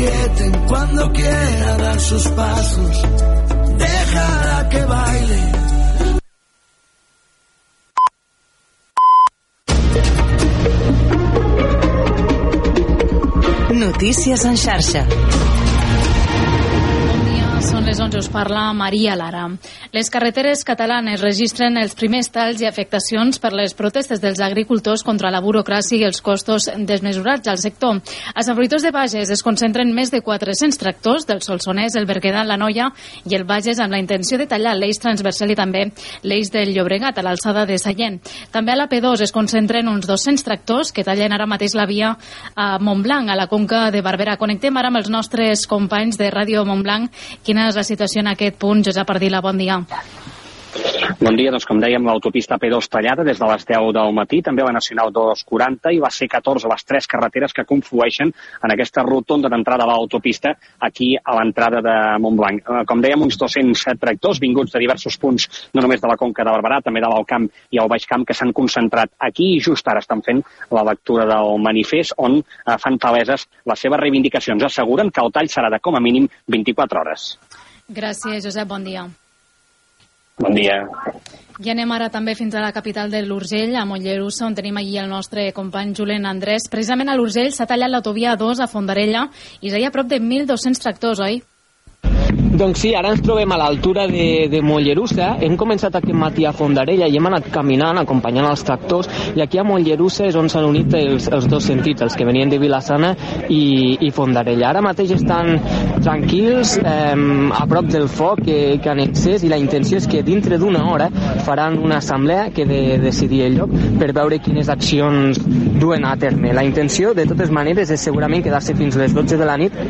aprieten cuando quiera dar sus pasos. Déjala que baile. Notícies en xarxa. Les 11, us parla Maria Lara. Les carreteres catalanes registren els primers talls i afectacions per les protestes dels agricultors contra la burocràcia i els costos desmesurats al sector. A Sant Fruitós de Bages es concentren més de 400 tractors del Solsonès, el Berguedà, la Noia i el Bages amb la intenció de tallar l'eix transversal i també l'eix del Llobregat a l'alçada de Sallent. També a la P2 es concentren uns 200 tractors que tallen ara mateix la via a Montblanc, a la conca de Barberà. Connectem ara amb els nostres companys de Ràdio Montblanc. Quina és la situació en aquest punt? Josep Ardila, bon dia. Bon dia, doncs com dèiem, l'autopista P2 tallada des de les 10 del matí, també la Nacional 240 i va ser 14 les tres carreteres que conflueixen en aquesta rotonda d'entrada a l'autopista aquí a l'entrada de Montblanc. Eh, Com dèiem, uns 200 tractors vinguts de diversos punts, no només de la Conca de Barberà, també de l'Alt Camp i el Baix Camp, que s'han concentrat aquí i just ara estan fent la lectura del manifest on eh, fan paleses les seves reivindicacions. Asseguren que el tall serà de com a mínim 24 hores. Gràcies, Josep, bon dia. Bon dia. I anem ara també fins a la capital de l'Urgell, a Mollerussa, on tenim allí el nostre company Julen Andrés. Precisament a l'Urgell s'ha tallat l'autovia 2 a Fondarella i hi ha prop de 1.200 tractors, oi? Doncs sí, ara ens trobem a l'altura de, de Mollerussa. Hem començat aquest matí a Fondarella i hem anat caminant, acompanyant els tractors, i aquí a Mollerussa és on s'han unit els, els dos sentits, els que venien de Vilassana i, i Fondarella. Ara mateix estan tranquils, eh, a prop del foc que, que han encès, i la intenció és que dintre d'una hora faran una assemblea que de decidir el lloc per veure quines accions duen a terme. La intenció, de totes maneres, és segurament quedar-se fins les 12 de la nit,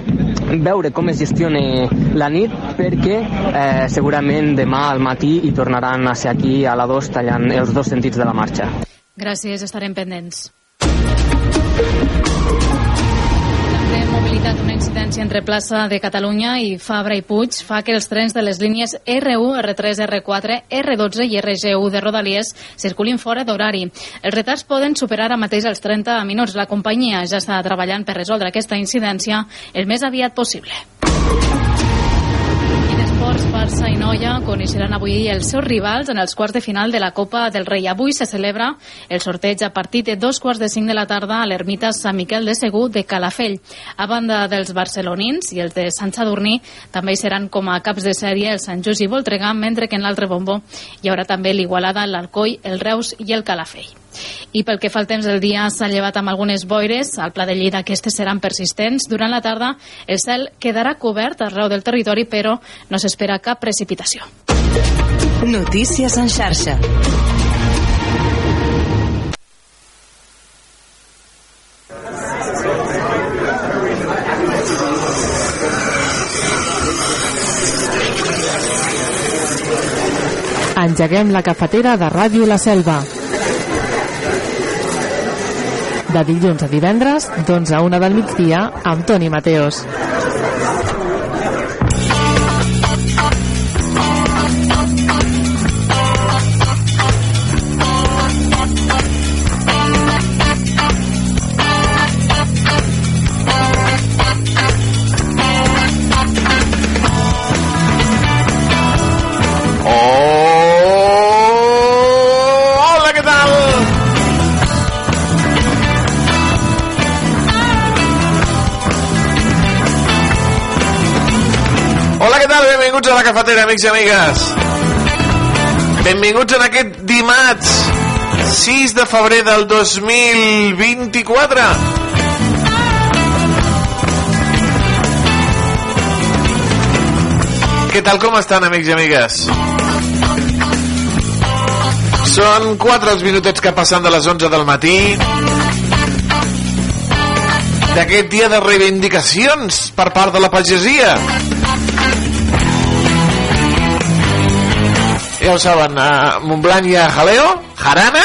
veure com es gestiona la nit perquè eh, segurament demà al matí hi tornaran a ser aquí a la 2 tallant els dos sentits de la marxa. Gràcies, estarem pendents. També mobilitat, una incidència entre plaça de Catalunya i Fabra i Puig fa que els trens de les línies R1, R3, R4, R12 i RG1 de Rodalies circulin fora d'horari. Els retards poden superar ara mateix els 30 minuts. La companyia ja està treballant per resoldre aquesta incidència el més aviat possible. Esports, Barça i Noia coneixeran avui els seus rivals en els quarts de final de la Copa del Rei. Avui se celebra el sorteig a partir de dos quarts de cinc de la tarda a l'ermita Sant Miquel de Segur de Calafell. A banda dels barcelonins i els de Sant Sadurní, també hi seran com a caps de sèrie el Sant Just i Voltregà, mentre que en l'altre bombo hi haurà també l'Igualada, l'Alcoi, el Reus i el Calafell. I pel que fa al temps del dia s'ha llevat amb algunes boires. Al Pla de Lleida aquestes seran persistents. Durant la tarda el cel quedarà cobert arreu del territori, però no s'espera cap precipitació. Notícies en xarxa. Engeguem la cafetera de Ràdio La Selva. De dilluns a divendres, d'11 a 1 del migdia, amb Toni Mateos. La cafetera, amics i amigues. Benvinguts en aquest dimarts 6 de febrer del 2024. Què tal, com estan, amics i amigues? Són 4 els minutets que passen de les 11 del matí d'aquest dia de reivindicacions per part de la pagesia. Ja ho saben, a Montblanc hi ha jaleo, jarana,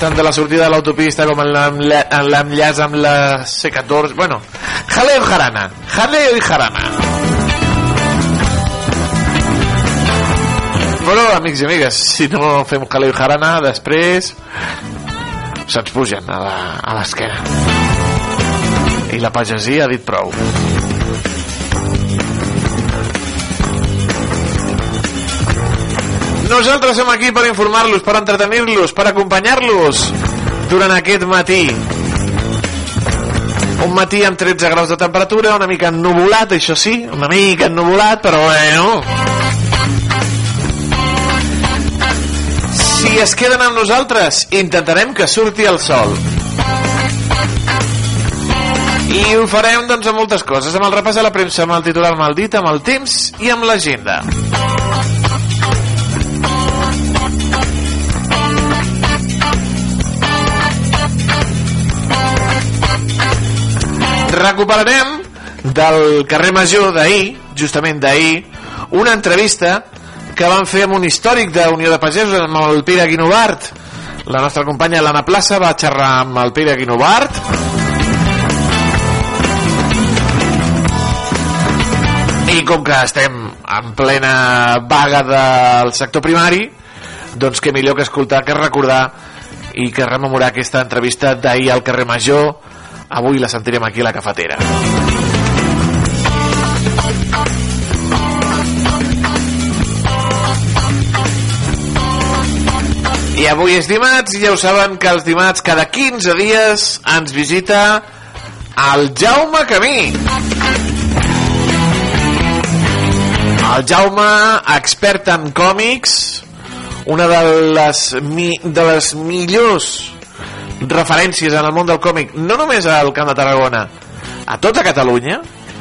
tant de la sortida de l'autopista com en l'enlla- en l'enllaç amb la C14. Bueno, jaleo i jarana. Jaleo i jarana. Però, amics i amigues, si no fem jaleo i jarana, després se'ns pugen a a l'esquena. I la pagesia ha dit prou. Nosaltres som aquí per informar-los, per entretenir-los, per acompanyar-los durant aquest matí. Un matí amb 13 graus de temperatura, una mica ennuvolat, això sí, una mica ennuvolat, però bueno... Si es queden amb nosaltres, intentarem que surti el sol. I ho farem, doncs, amb moltes coses. Amb el repàs de la premsa, amb el titular mal dit, amb el temps i amb l'agenda. Recuperarem del carrer Major d'ahir, justament d'ahir, una entrevista que van fer amb un històric de Unió de Pagesos, amb el Pere Guinovart. La nostra companya l'Anna Plaça va xerrar amb el Pere Guinovart. I com que estem en plena vaga del sector primari, doncs que millor que escoltar que recordar i que rememorar aquesta entrevista d'ahir al carrer Major, avui la sentirem aquí a la cafetera. I avui és dimarts i ja ho saben que els dimarts cada 15 dies ens visita el Jaume Camí. El Jaume, expert en còmics, una de les, mi, de les millors referències en el món del còmic, no només al Camp de Tarragona, a tota Catalunya.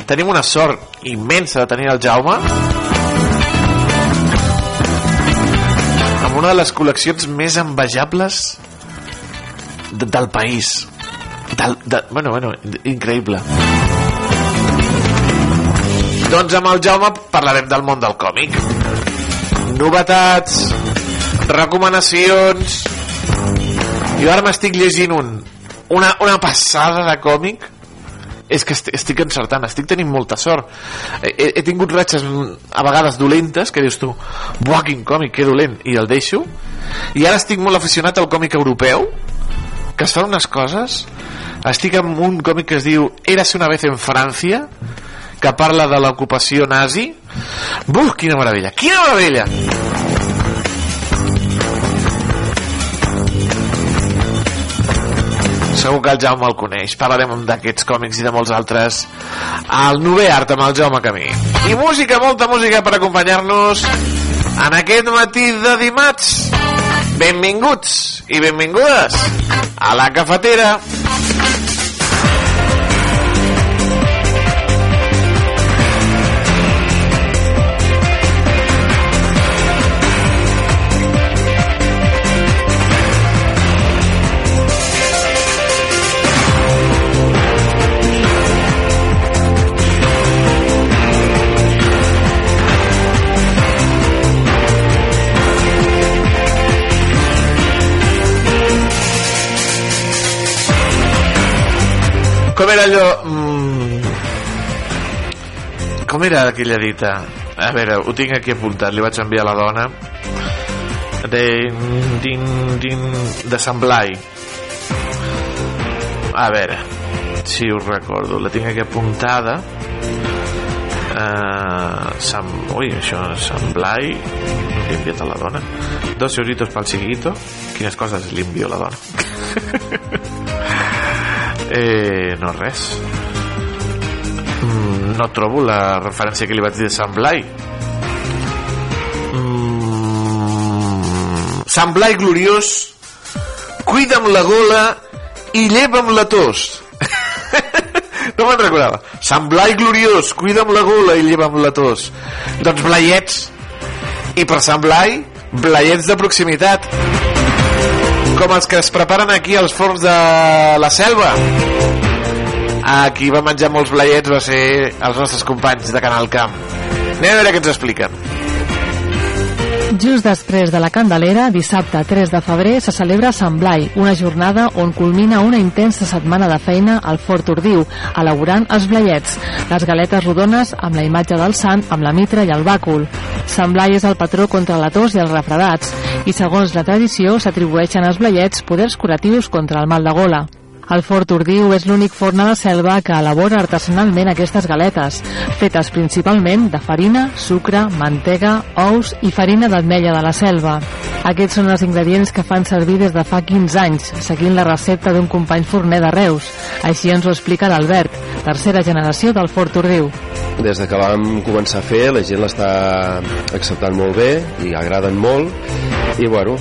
Tenim una sort immensa de tenir el Jaume amb una de les col·leccions més envejables de, del país. Del, de, bueno, bueno, increïble. Doncs amb el Jaume parlarem del món del còmic. Novetats, recomanacions, jo ara m'estic llegint un, una, una passada de còmic. És que estic, encertant, estic tenint molta sort. He, he tingut ratxes a vegades dolentes que dius tu buah quin còmic, que dolent, i el deixo. I ara estic molt aficionat al còmic europeu que es fan unes coses. Estic amb un còmic que es diu Érase una vez en Francia que parla de l'ocupació nazi. Buf, quina meravella, quina meravella segur que el Jaume el coneix. Parlarem d'aquests còmics i de molts altres. Al Nové Art amb el Jaume Camí. I música, molta música per acompanyar-nos en aquest matí de dimarts. Benvinguts i benvingudes a la cafetera com era allò mm, com era aquella dita? A veure, ho tinc aquí apuntat li vaig enviar a la dona. De, din, din, de Sant Blai. A veure si us recordo la tinc aquí apuntada. Uh, Sant, ui, això Sant Blai l'he enviat a la dona. Dos euritos pel chiquito quines coses li envio a la dona Eh, no res. Mm, no trobo la referència que li vaig dir de Sant Blai. Mm, Sant Blai gloriós, cuida'm la gola i lleva'm la tos. no me'n recordava. Sant Blai gloriós, cuida'm la gola i lleva'm la tos. Doncs blaiets. I per Sant Blai, blaiets de proximitat com els que es preparen aquí als forns de la selva. Aquí va menjar molts blaiets va ser els nostres companys de Canal Camp. Anem a veure què ens expliquen Just després de la Candelera, dissabte 3 de febrer, se celebra Sant Blai, una jornada on culmina una intensa setmana de feina al Fort Ordiu, elaborant els blaiets, les galetes rodones amb la imatge del sant, amb la mitra i el bàcul. Sant Blai és el patró contra la tos i els refredats, i segons la tradició s'atribueixen als blaiets poders curatius contra el mal de gola. El Fort Ordiu és l'únic forn a la selva que elabora artesanalment aquestes galetes, fetes principalment de farina, sucre, mantega, ous i farina d'ametlla de la selva. Aquests són els ingredients que fan servir des de fa 15 anys, seguint la recepta d'un company forner de Reus. Així ens ho explica l'Albert, tercera generació del Fort Ordiu. Des de que vam començar a fer, la gent l'està acceptant molt bé i agraden molt i bueno,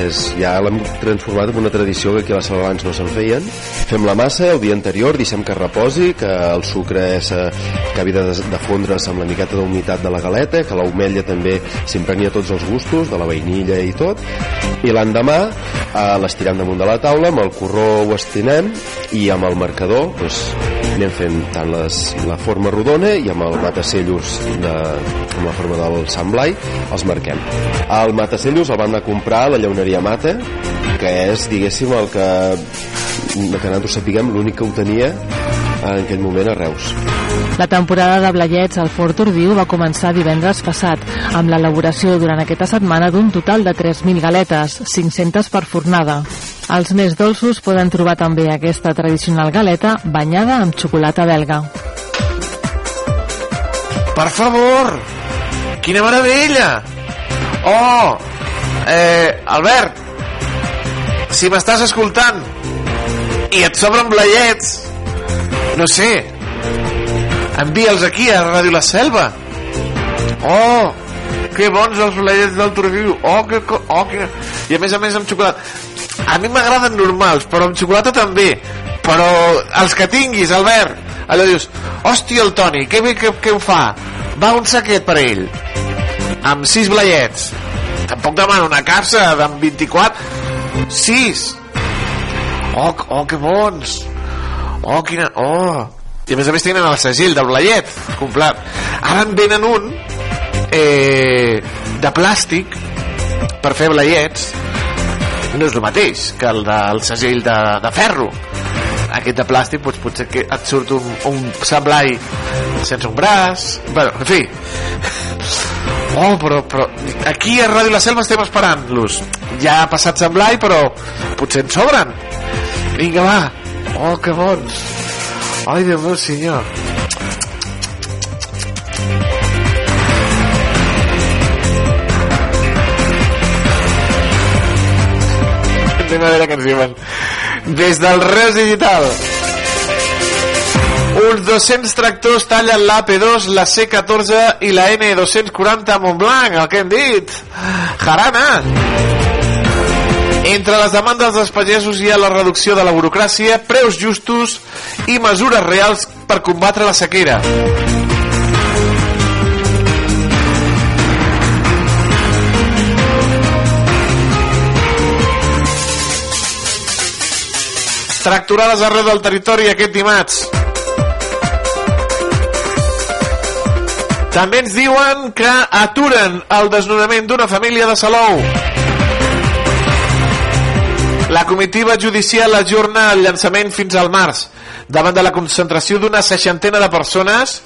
és, ja l'hem transformat en una tradició que aquí a la Selva abans no se'n feien. Fem la massa el dia anterior, deixem que reposi, que el sucre acabi de, de fondre's amb la miqueta d'humitat de la galeta, que l'aumella també s'impregni a tots els gustos, de la vainilla i tot, i l'endemà eh, l'estirem damunt de la taula, amb el corró ho estinem i amb el marcador doncs, anem fent tant les, la forma rodona i amb el matacellos de, amb la forma del Sant Blai els marquem. El matacellos el van anar a comprar a la llauneria Mata que és, diguéssim, el que que nosaltres sapiguem l'únic que ho tenia en aquell moment a Reus. La temporada de bleiets al Fort Ordiu va començar divendres passat, amb l'elaboració durant aquesta setmana d'un total de 3.000 galetes, 500 per fornada. Els més dolços poden trobar també aquesta tradicional galeta banyada amb xocolata belga. Per favor! Quina meravella! Oh! Eh, Albert! Si m'estàs escoltant i et sobren bleiets, no sé, envia'ls aquí a Ràdio La Selva. Oh! Que bons els bleiets del Torviu. Oh, que, oh, que... I a més a més amb xocolata. A mi m'agraden normals, però amb xocolata també. Però els que tinguis, Albert, allò dius, hòstia, el Toni, que bé que, que ho fa. Va un saquet per ell. Amb sis bleiets. Tampoc demano una capsa d'en 24. Sis. Oh, oh, que bons. Oh, quina... Oh. I a més a més tenen el segell del bleiet complet. Ara en venen un eh, de plàstic per fer bleiets no és el mateix que el del segell de, de ferro. Aquest de plàstic doncs potser que et surt un, un sablai sense un braç. Bueno, en fi. Oh, però, però aquí a Ràdio La Selva estem esperant-los. Ja ha passat sablai però potser en sobren. Vinga va. Oh que bons. Ai Déu meu senyor anem a veure què ens diuen des del Reus Digital uns 200 tractors tallen l'AP2, la C14 i la N240 a Montblanc, el que hem dit. Jarana! Entre les demandes dels pagesos hi ha la reducció de la burocràcia, preus justos i mesures reals per combatre la sequera. Tracturades arreu del territori aquest dimarts. També ens diuen que aturen el desnonament d'una família de Salou. La comitiva judicial ajorna el llançament fins al març davant de la concentració d'una seixantena de persones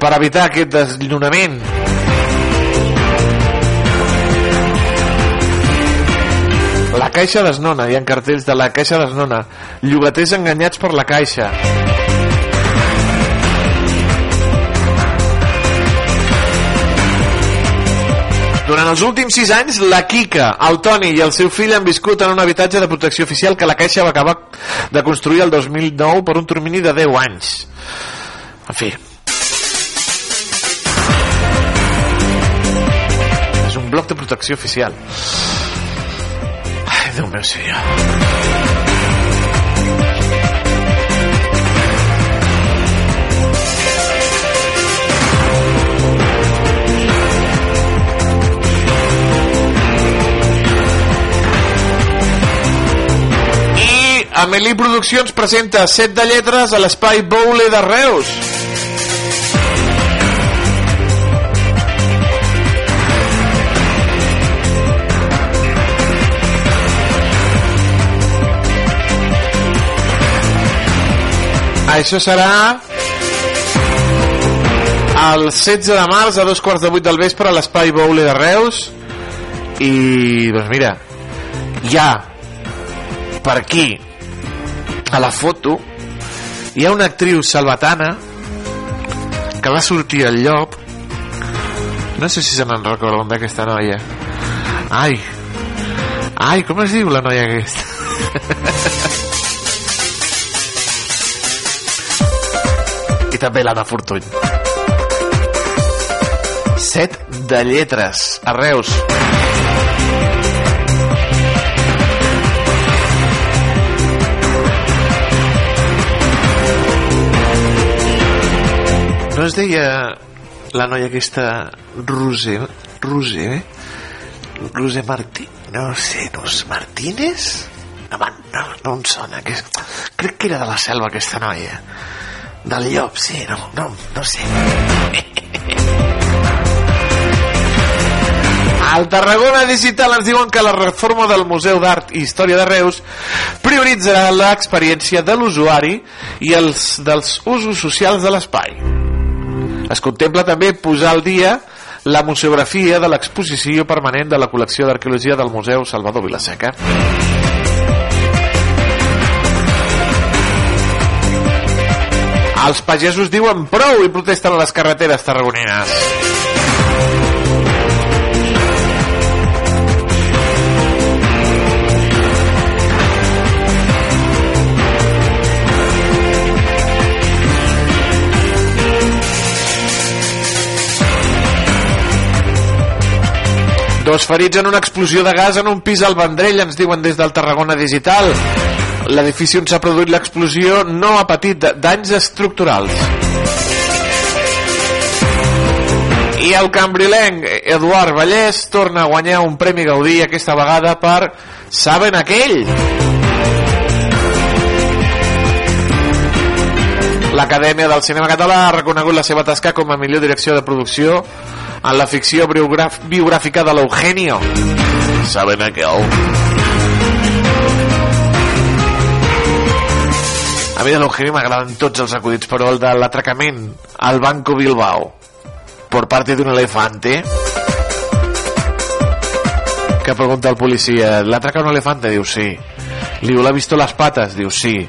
per evitar aquest desnonament. La Caixa desnona, hi ha cartells de la Caixa desnona. Llogaters enganyats per la Caixa. Durant els últims 6 anys, la Kika, el Toni i el seu fill han viscut en un habitatge de protecció oficial que la Caixa va acabar de construir el 2009 per un termini de 10 anys. En fi. És un bloc de protecció oficial. Déu meu senyor. I Amelí Produccions presenta set de lletres a l'espai Boule de Reus. Això serà el 16 de març a dos quarts de vuit del vespre a l'Espai Boule de Reus. I doncs mira hi ha per aquí a la foto hi ha una actriu salvatana que va sortir al llop no sé si se me'n recorden d'aquesta noia. Ai ai, com es diu la noia aquesta i també l'Anna Fortuny. Set de lletres a Reus. No es deia la noia aquesta Roser Roser Roser Martí? No sé, no és Martínez? No, no, no em sona que crec que era de la selva aquesta noia del llop, sí, no, no, no sé Al Tarragona Digital ens diuen que la reforma del Museu d'Art i Història de Reus prioritzarà l'experiència de l'usuari i els dels usos socials de l'espai. Es contempla també posar al dia la museografia de l'exposició permanent de la col·lecció d'arqueologia del Museu Salvador Vilaseca. Els pagesos diuen prou i protesten a les carreteres tarragonines. Dos ferits en una explosió de gas en un pis al Vendrell, ens diuen des del Tarragona Digital. L'edifici on s'ha produït l'explosió no ha patit danys estructurals. I el cambrilenc Eduard Vallès torna a guanyar un Premi Gaudí aquesta vegada per Saben aquell? L'Acadèmia del Cinema Català ha reconegut la seva tasca com a millor direcció de producció en la ficció biogràfica de l'Eugenio. Saben aquell? A mi de l'Eugenio m'agraden tots els acudits, però el de l'atracament al Banco Bilbao por parte de un elefante que pregunta el policía ¿le atraca un elefante? diu sí li diu ¿le ha visto las patas? diu sí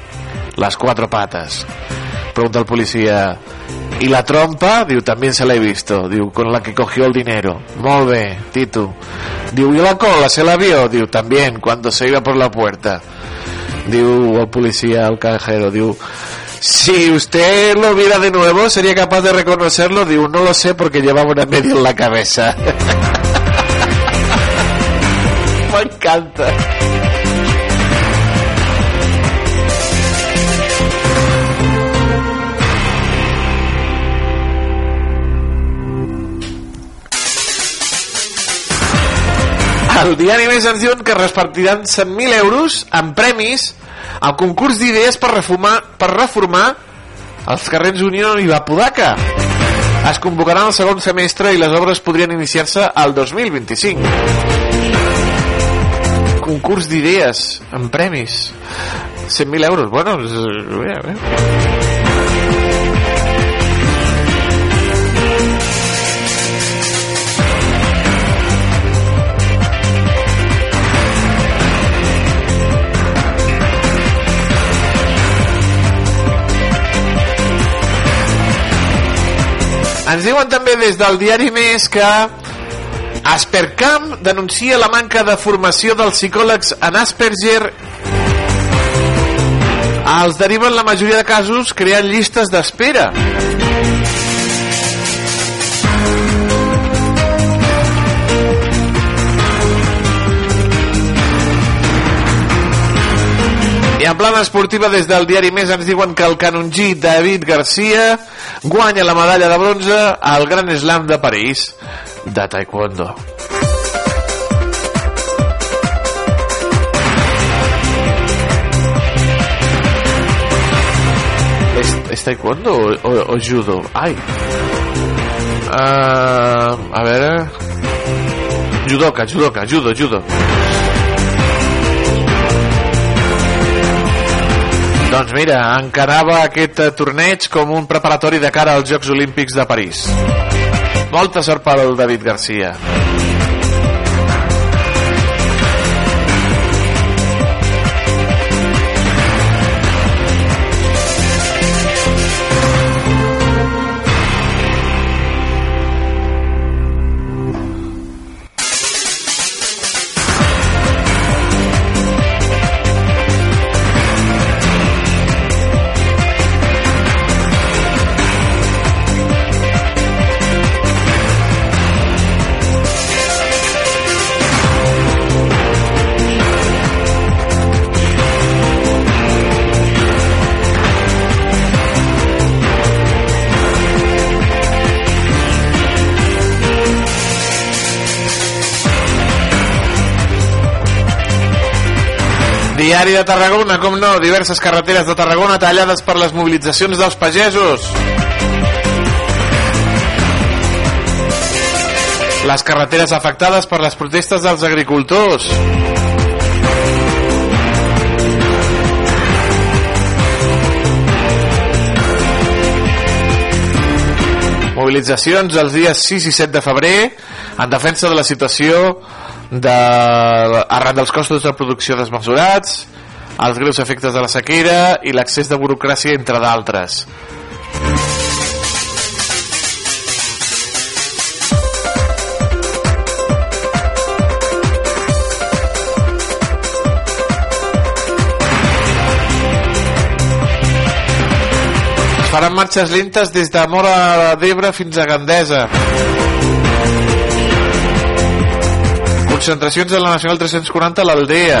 las cuatro patas pregunta el policía ¿y la trompa? diu también se la he visto diu con la que cogió el dinero molt bé, Tito diu ¿y la cola? ¿se la vio? diu también cuando se iba por la puerta diu el policía al cajero diu si usted lo viera de nuevo, ¿sería capaz de reconocerlo? Digo, no lo sé porque llevaba una media en la cabeza. Me encanta. El diari més ens diuen que repartiran 100.000 euros en premis al concurs d'idees per reformar, per reformar els carrers Unió i Vapodaca. Es convocaran el segon semestre i les obres podrien iniciar-se al 2025. Concurs d'idees en premis. 100.000 euros. Bueno, és, Ens diuen també des del diari Més que Aspercam denuncia la manca de formació dels psicòlegs en Asperger. Els deriven la majoria de casos creant llistes d'espera. I en plana esportiva des del diari Més ens diuen que el canongí David Garcia guanya la medalla de bronze al Gran Slam de París de Taekwondo. És, és taekwondo o, o, o judo? Ai. Uh, a veure... Judoka, judoka, judo, judo. Doncs mira, encarava aquest eh, torneig com un preparatori de cara als Jocs Olímpics de París. Molta sort pel David Garcia. Diari de Tarragona, com no, diverses carreteres de Tarragona tallades per les mobilitzacions dels pagesos. Les carreteres afectades per les protestes dels agricultors. Mobilitzacions els dies 6 i 7 de febrer en defensa de la situació de, arran dels costos de producció desmesurats, els greus efectes de la sequera i l'accés de burocràcia, entre d'altres. Es faran marxes lentes des de Mora d'Ebre fins a Gandesa. Concentracions de la Nacional 340 a l'Aldea.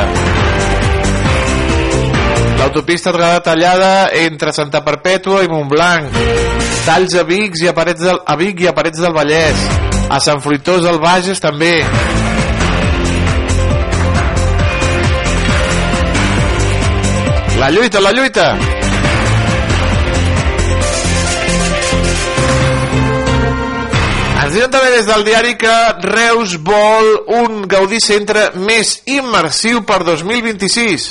L'autopista quedarà tallada entre Santa Perpètua i Montblanc. Talls a Vic i a Parets del, a Vic i a Parets del Vallès. A Sant Fruitós del Bages també. La lluita, la lluita! Diuen també des del diari que Reus vol un Gaudí Centre més immersiu per 2026.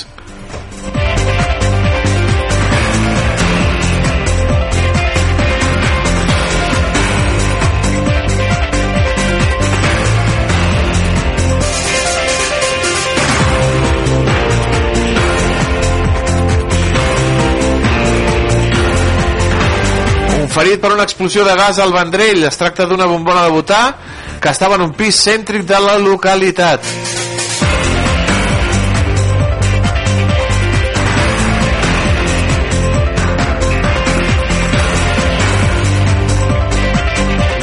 Ferit per una explosió de gas al Vendrell. Es tracta d'una bombona de butà que estava en un pis cèntric de la localitat.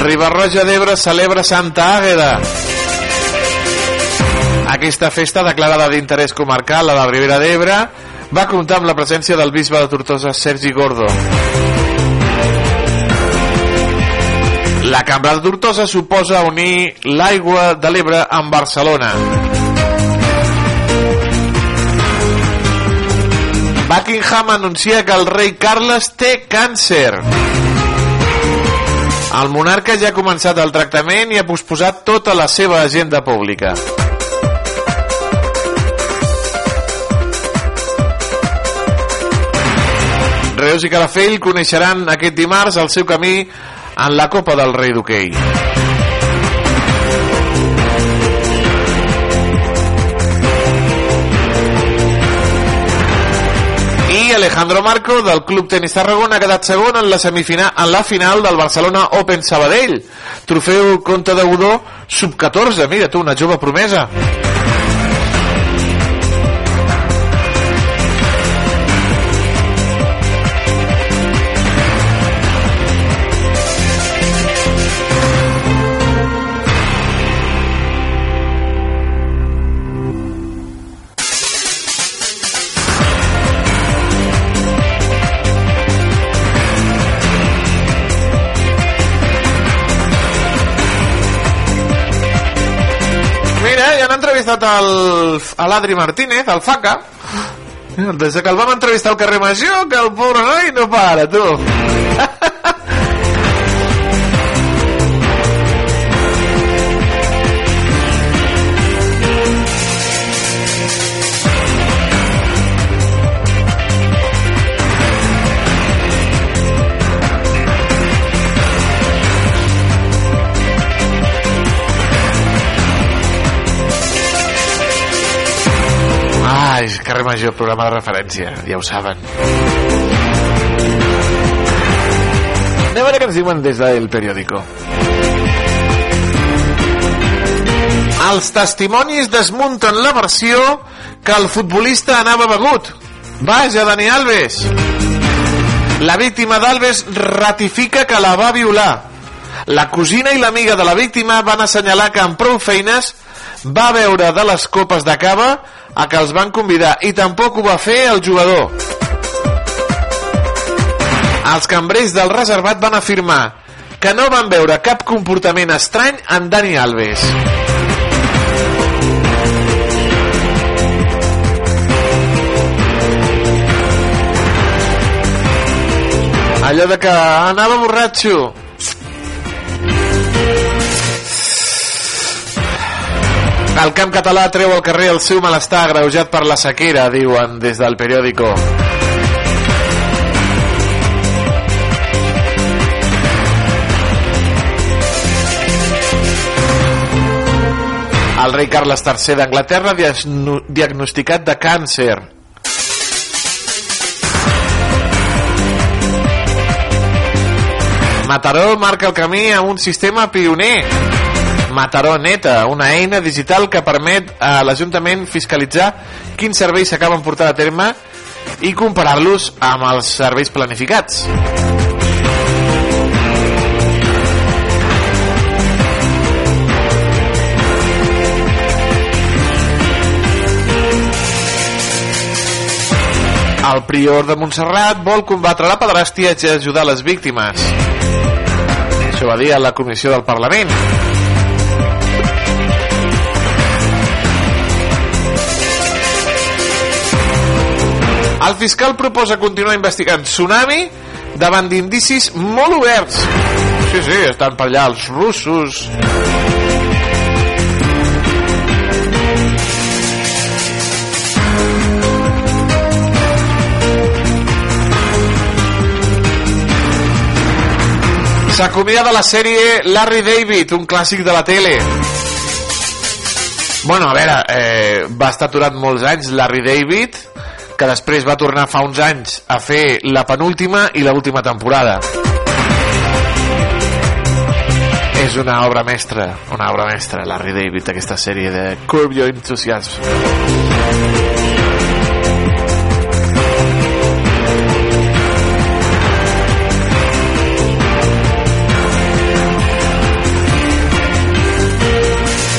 Ribarroja d'Ebre celebra Santa Àgueda. Aquesta festa, declarada d'interès comarcal a la Ribera d'Ebre, va comptar amb la presència del bisbe de Tortosa, Sergi Gordo. La Cambra de Tortosa suposa unir l'aigua de l'Ebre amb Barcelona. Buckingham anuncia que el rei Carles té càncer. El monarca ja ha començat el tractament i ha posposat tota la seva agenda pública. Reus i Calafell coneixeran aquest dimarts el seu camí en la Copa del Rei d'Hockey. I Alejandro Marco del Club Tenis Tarragona ha quedat segon en la semifinal en la final del Barcelona Open Sabadell. Trofeu Conte de Godó sub-14, mira tu, una jove promesa. Entrevistat el, a l'Adri Martínez, el FACA. Des que el vam entrevistar al carrer Major, que el pobre noi no para, tu. major programa de referència, ja ho saben. Anem a veure què ens diuen des del periòdico. Els testimonis desmunten la versió que el futbolista anava begut. Vaja, Dani Alves! La víctima d'Alves ratifica que la va violar. La cosina i l'amiga de la víctima van assenyalar que amb prou feines va veure de les copes de cava a que els van convidar i tampoc ho va fer el jugador. Els cambrers del reservat van afirmar que no van veure cap comportament estrany en Dani Alves. Allò de que anava borratxo. El camp català treu al carrer el seu malestar agreujat per la sequera, diuen des del periòdico. El rei Carles III d'Anglaterra diagno- diagnosticat de càncer. Mataró marca el camí amb un sistema pioner. Mataró Neta, una eina digital que permet a l'Ajuntament fiscalitzar quins serveis s'acaben portant a terme i comparar-los amb els serveis planificats. El prior de Montserrat vol combatre la pedrastia i ajudar les víctimes. Això va dir a la comissió del Parlament. El fiscal proposa continuar investigant Tsunami davant d'indicis molt oberts. Sí, sí, estan per allà els russos. S'acomiada la sèrie Larry David, un clàssic de la tele. Bueno, a veure, eh, va estar aturat molts anys Larry David, que després va tornar fa uns anys a fer la penúltima i l'última temporada. És una obra mestra, una obra mestra, Larry David, aquesta sèrie de Curb Your Enthusiasm.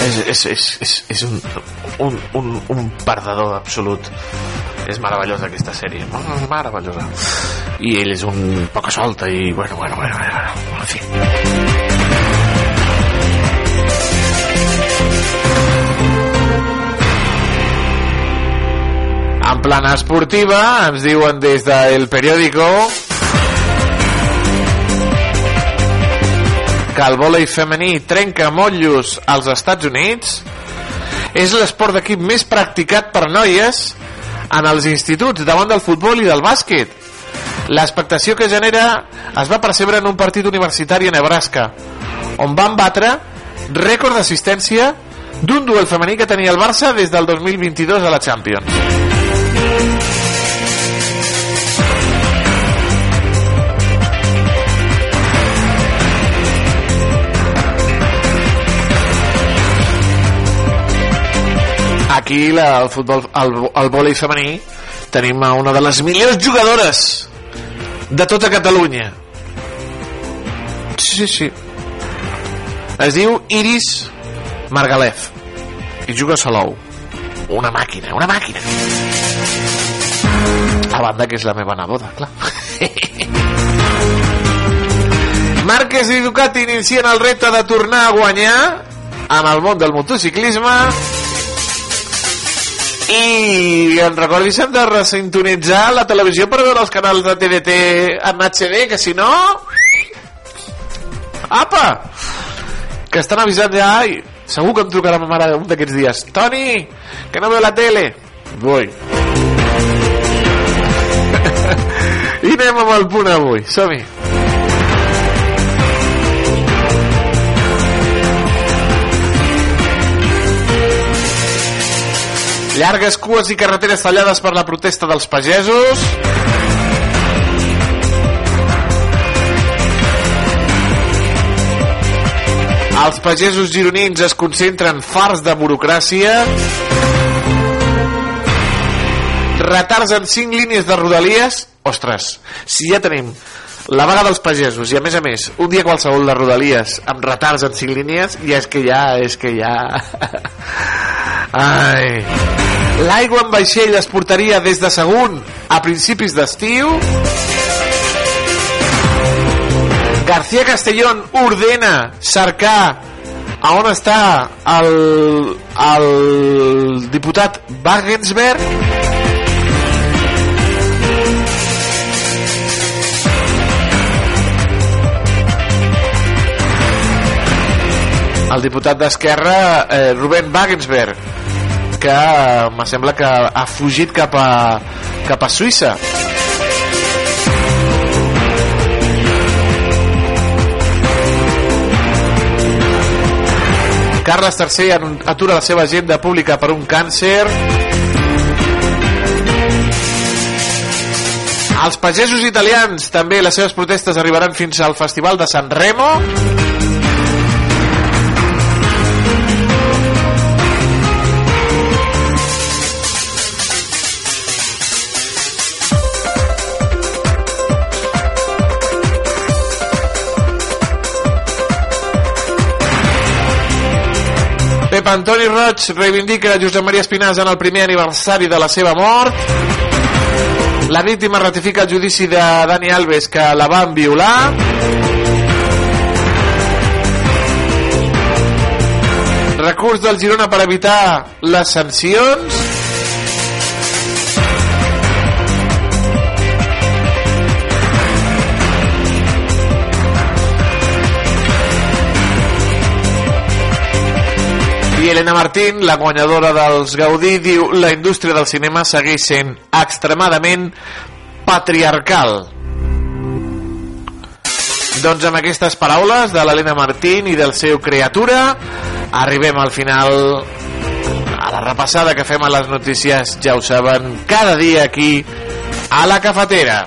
és, és, és, és, és un, un, un, un perdedor absolut és meravellosa aquesta sèrie meravellosa. I ell és un poca solta i bueno, bueno, bueno, bueno en fi. En plana esportiva ens diuen des del periòdico que el vòlei femení trenca motllos als Estats Units. És l'esport d'equip més practicat per noies en els instituts davant del futbol i del bàsquet. L'expectació que genera es va percebre en un partit universitari a Nebraska on van batre rècord d'assistència d'un duel femení que tenia el Barça des del 2022 a la Champions aquí la, el futbol el, el vòlei femení. Tenim a una de les millors jugadores de tota Catalunya. Sí, sí, sí. Es diu Iris Margalef. I juga a Salou. Una màquina, una màquina. A banda que és la meva neboda, clar. Márquez i Ducati inicien el repte de tornar a guanyar en el món del motociclisme i en recordis hem de resintonitzar la televisió per veure els canals de TDT en HD que si no apa! Que estan avisant ja ai, segur que em trucarà ma mare un d'aquests dies. Toni, que no veu la tele. Vull i anem amb el punt avui. Som-hi Llargues cues i carreteres tallades per la protesta dels pagesos. Els pagesos gironins es concentren farts de burocràcia. Retards en 5 línies de rodalies. Ostres, si ja tenim la vaga dels pagesos i a més a més un dia qualsevol de rodalies amb retards en 5 línies ja és que ja és que ja ai l'aigua en vaixell es portaria des de Sagunt a principis d'estiu. García Castellón ordena cercar a on està el, el diputat Wagensberg. El diputat d'Esquerra eh, Rubén Wagensberg que me sembla que ha fugit cap a, cap a Suïssa. Carles III atura la seva agenda pública per un càncer. Els pagesos italians també les seves protestes arribaran fins al Festival de San Remo Antoni Roig reivindica Josep Maria Espinàs en el primer aniversari de la seva mort. La víctima ratifica el judici de Dani Alves que la van violar. Recurs del Girona per evitar les sancions. Elena Martín, la guanyadora dels Gaudí, diu la indústria del cinema segueix sent extremadament patriarcal. Doncs amb aquestes paraules de l'Helena Martín i del seu criatura arribem al final a la repassada que fem a les notícies, ja ho saben, cada dia aquí a la cafetera.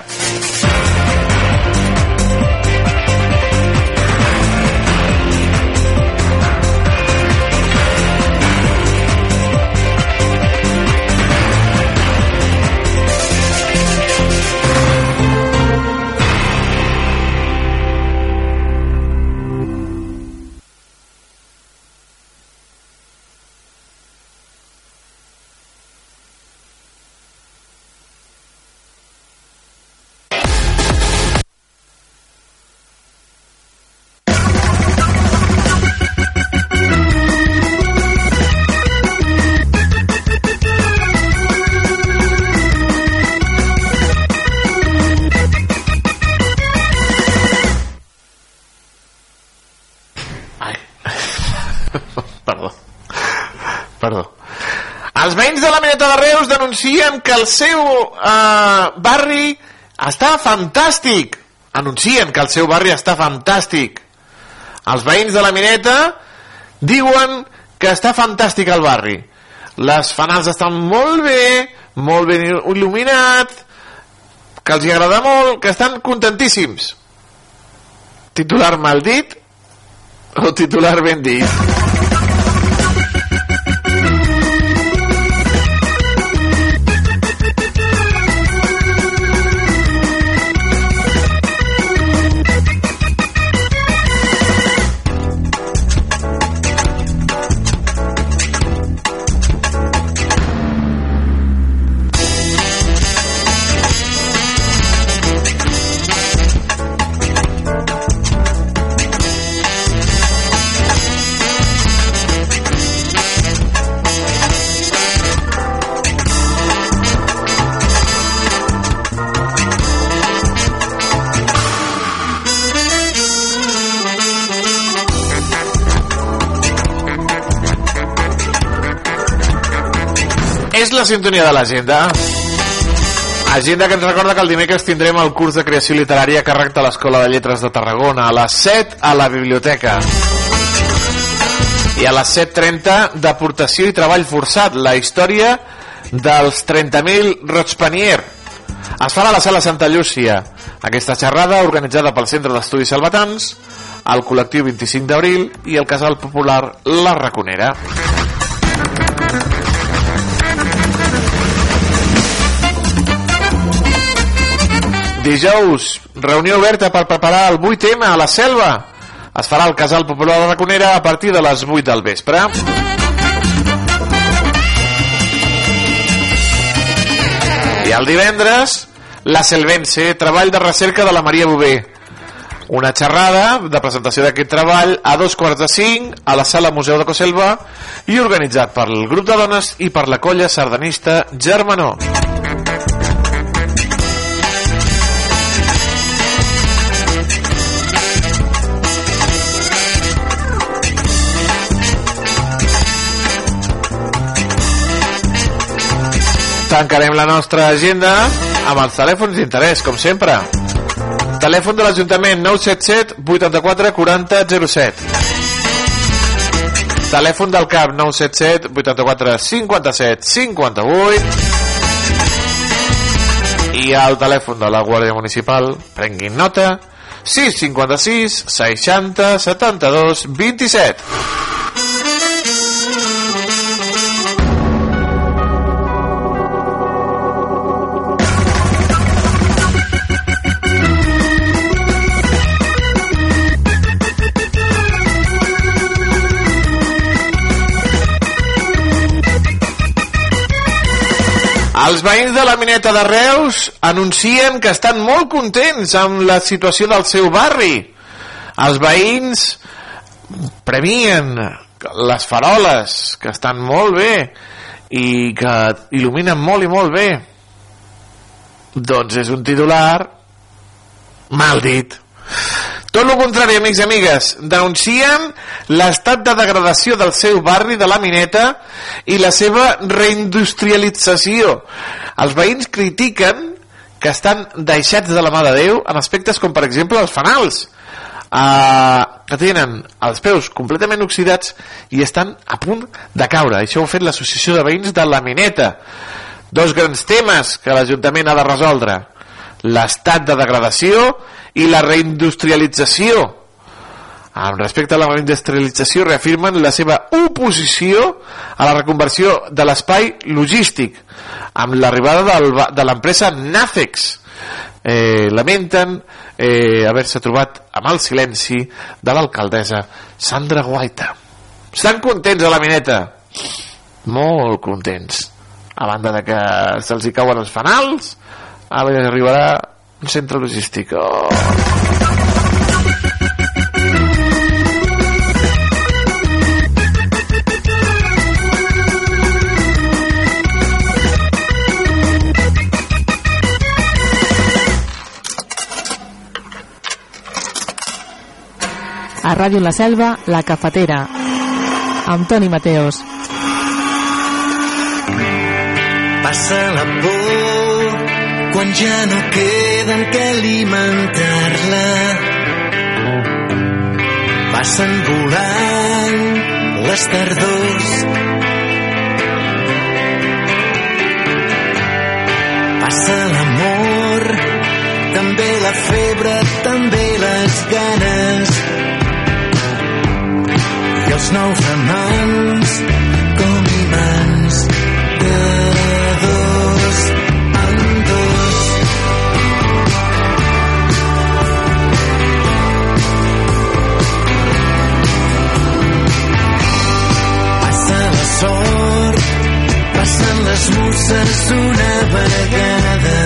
El seu eh, barri està fantàstic. Anuncien que el seu barri està fantàstic. Els veïns de la Mineta diuen que està fantàstic el barri. Les fanals estan molt bé, molt ben il·luminat, que els agrada molt, que estan contentíssims. Titular mal dit o titular ben dit? Sintonia de l'agenda. Agenda que ens recorda que el dimecres tindrem el curs de creació literària a de l'Escola de Lletres de Tarragona a les 7 a la biblioteca. I a les 7.30 d'aportació i treball forçat, la història dels 30.000 Rotspanier. Es farà a la sala Santa Llúcia. Aquesta xerrada, organitzada pel Centre d'Estudis Salvatans, el col·lectiu 25 d'abril i el casal popular La Raconera. Dijous, reunió oberta per preparar el 8M a la selva. Es farà al Casal Popular de Raconera a partir de les 8 del vespre. I el divendres, la Selvense, treball de recerca de la Maria Bové. Una xerrada de presentació d'aquest treball a dos quarts de cinc a la sala Museu de Coselva i organitzat per el grup de dones i per la colla sardanista Germanó. Tancarem la nostra agenda amb els telèfons d'interès, com sempre. Telèfon de l'Ajuntament 977 84 40 07. Telèfon del CAP 977 84 57 58 i el telèfon de la Guàrdia Municipal, prenguin nota, 656 60 72 27. Els veïns de la Mineta de Reus anuncien que estan molt contents amb la situació del seu barri. Els veïns premien les faroles, que estan molt bé i que il·luminen molt i molt bé. Doncs és un titular mal dit. Tot el contrari, amics i amigues, denuncien l'estat de degradació del seu barri de la Mineta i la seva reindustrialització. Els veïns critiquen que estan deixats de la mà de Déu en aspectes com, per exemple, els fanals, eh, que tenen els peus completament oxidats i estan a punt de caure. Això ho ha fet l'Associació de Veïns de la Mineta. Dos grans temes que l'Ajuntament ha de resoldre. L'estat de degradació i la reindustrialització. Amb respecte a la reindustrialització reafirmen la seva oposició a la reconversió de l'espai logístic. Amb l'arribada de l'empresa Nafex eh, lamenten eh, haver-se trobat amb el silenci de l'alcaldessa Sandra Guaita. Estan contents a la mineta. Molt contents. A banda de que se'ls hi cauen els fanals ara arribarà un centre logístic. Oh. A Ràdio La Selva, La Cafetera, amb Toni Mateos. Passa la por quan ja no queden que alimentar-la. Passen volant les tardors. Passa l'amor, també la febre, també les ganes. I els nous amants, sort, passen les musses una vegada.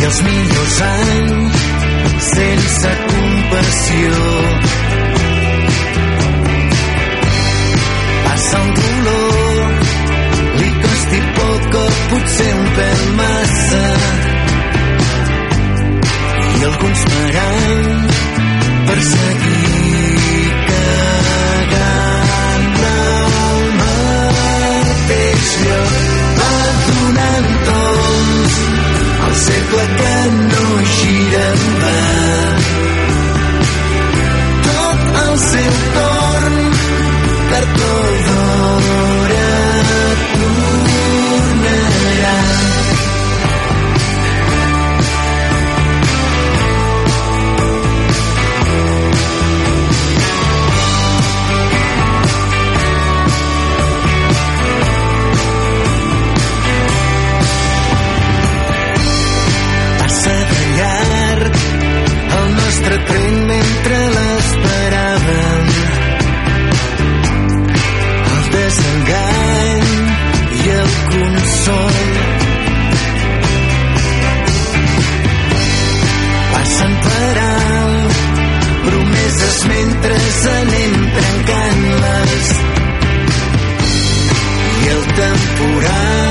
I els millors anys sense compassió. Passa el dolor, li costi poc o potser un pèl massa. I alguns pagant per seguir donant toms al cercle que no gira en va tot al seu torn per todo coses mentre anem trencant-les i el temporal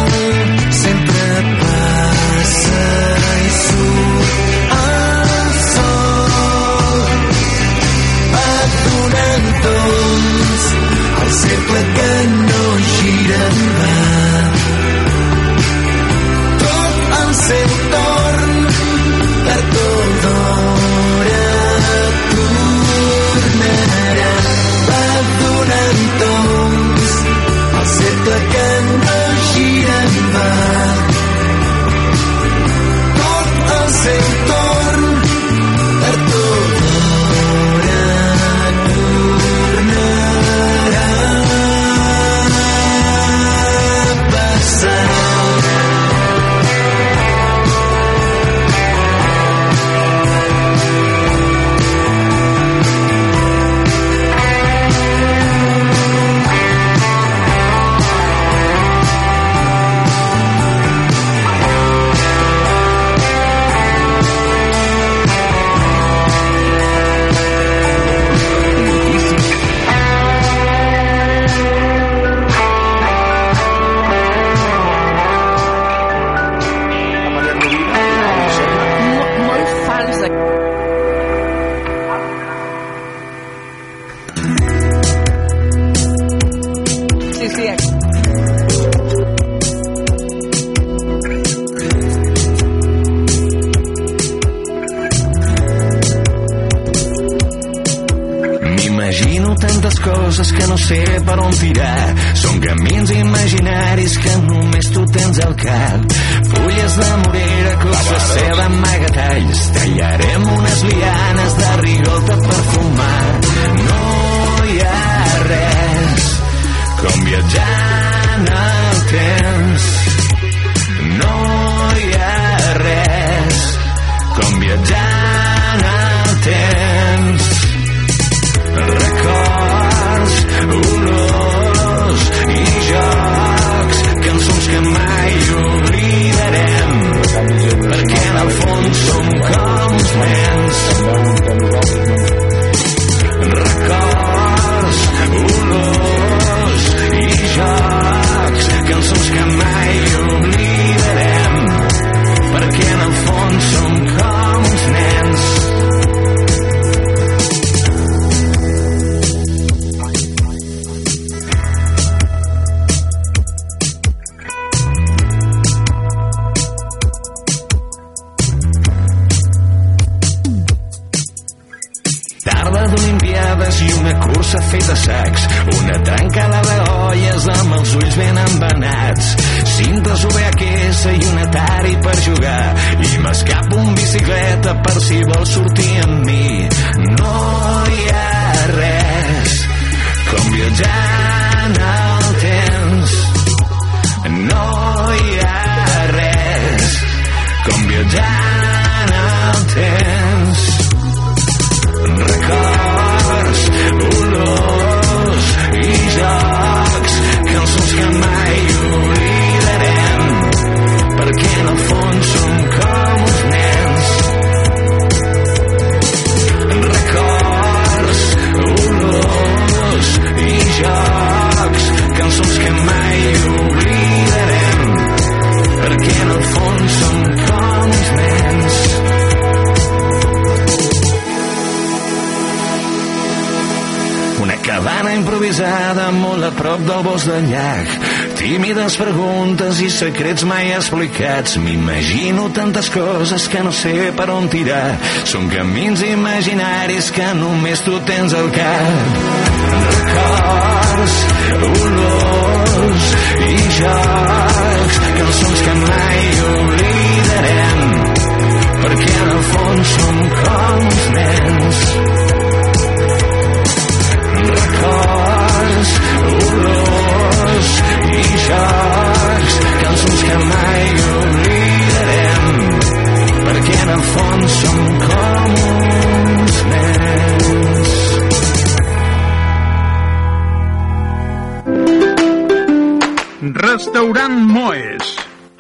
tirar. Són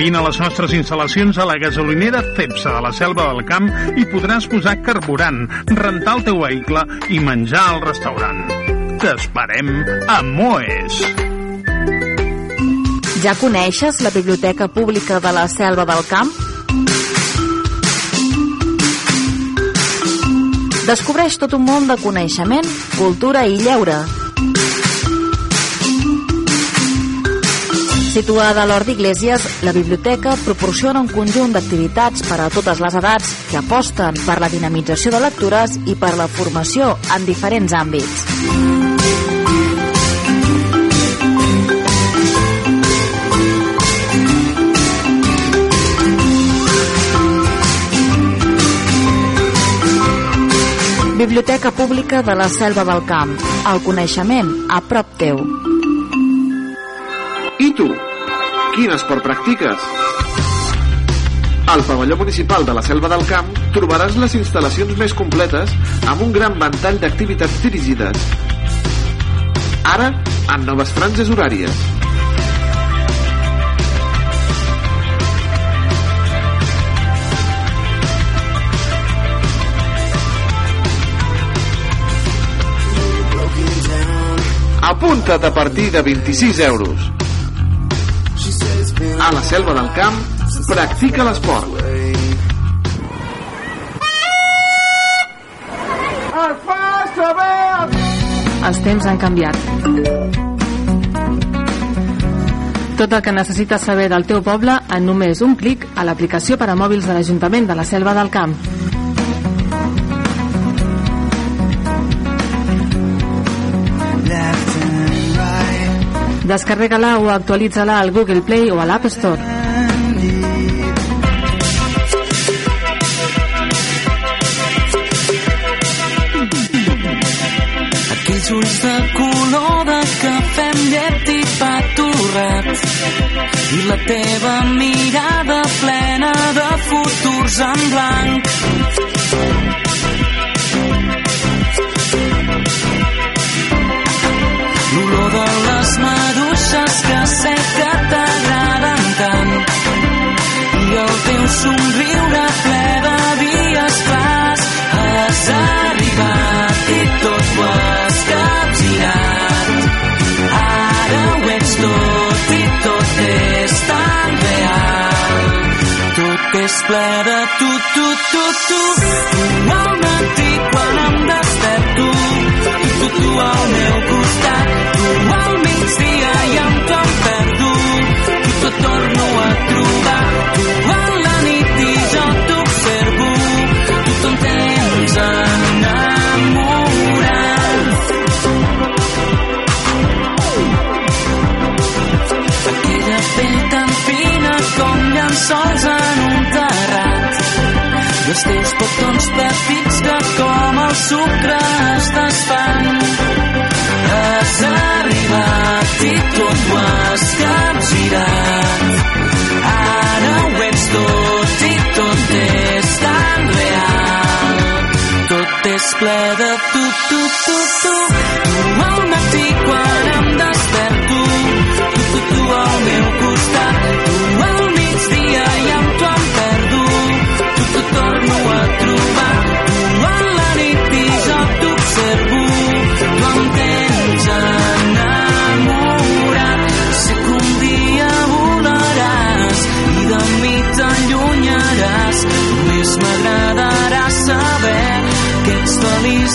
Vine a les nostres instal·lacions a la gasolinera Cepsa de la Selva del Camp i podràs posar carburant, rentar el teu vehicle i menjar al restaurant. T'esperem a Moes. Ja coneixes la Biblioteca Pública de la Selva del Camp? Descobreix tot un món de coneixement, cultura i lleure. Situada a l'Hort d'Iglésies, la biblioteca proporciona un conjunt d'activitats per a totes les edats que aposten per la dinamització de lectures i per la formació en diferents àmbits. Biblioteca Pública de la Selva del Camp. El coneixement a prop teu. I tu? Quin esport practiques? Al pavelló municipal de la Selva del Camp trobaràs les instal·lacions més completes amb un gran ventall d'activitats dirigides. Ara, en noves franges horàries. Apunta't a partir de 26 euros. A la selva del camp, practica l'esport. Els temps han canviat. Tot el que necessites saber del teu poble en només un clic a l'aplicació per a mòbils de l'Ajuntament de la Selva del Camp. Descarrega-la o actualitza-la al Google Play o a l'App Store. Aquells ulls de color de cafè amb llet i pa torrat i la teva mirada plena de futurs en blanc. Tu, tu, tu, com el sucre es desfan has arribat i tot ho has capgirat. Ara ho ets tot i tot és tan real. Tot és ple de tu, tu tu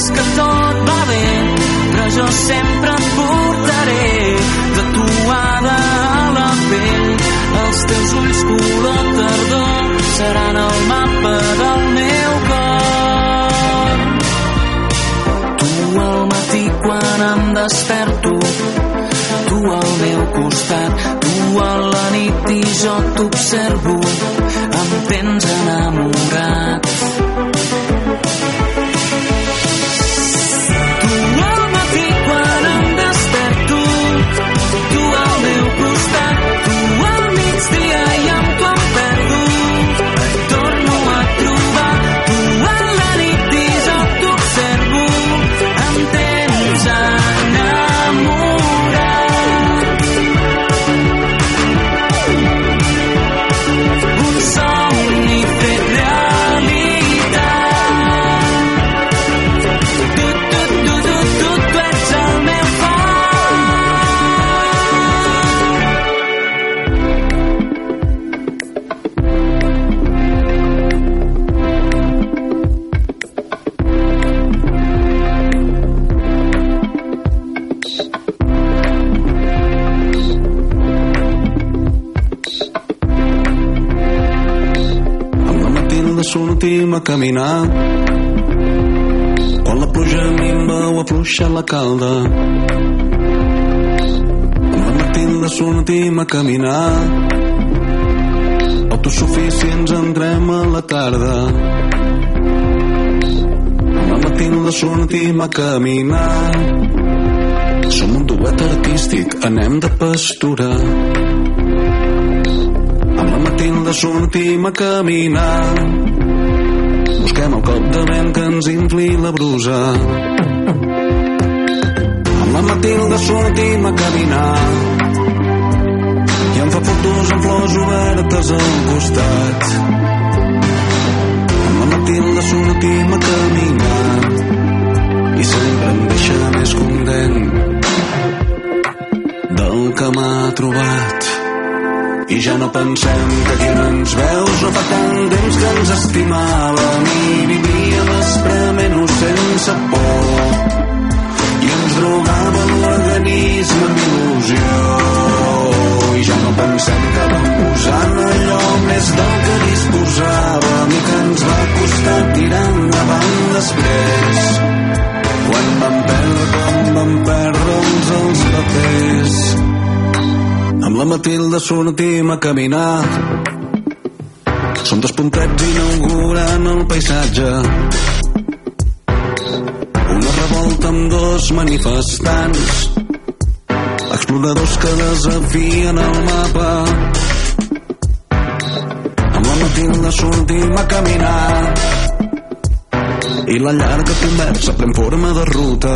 feliç que tot va bé però jo sempre et portaré tatuada a la pell. Els teus ulls color tardor seran el mapa del meu cor. Tu al matí quan em desperto tu al meu costat tu a la nit i jo t'observo em tens enamorat caminar. Quan la pluja minva o afluixa la calda. Amb la Matilda sortim a caminar. Autosuficients entrem a la tarda. Amb la Matilda sortim a caminar. Som un duet artístic anem de pastura. Amb la Matilda sortim a caminar. Busquem el cop de vent que ens infli la brusa. Amb la Matilda sortim a caminar. I em fa fotos amb flors obertes al costat. Amb la Matilda sortim a caminar. I sempre em deixa més content del que m'ha trobat. I ja no pensem que qui no ens veus no fa tant temps que ens estimàvem. I vivíem esprement-ho sense por. I ens drogàvem l'organisme amb il·lusió. I ja no pensem que vam posar en allò més del que disposàvem i que ens va costar tirar endavant després. Amb la Matilda sortim a caminar. Són dos puntets inaugurant el paisatge. Una revolta amb dos manifestants. Exploradors que desafien el mapa. Amb la Matilda sortim a caminar i la llarga conversa pren forma de ruta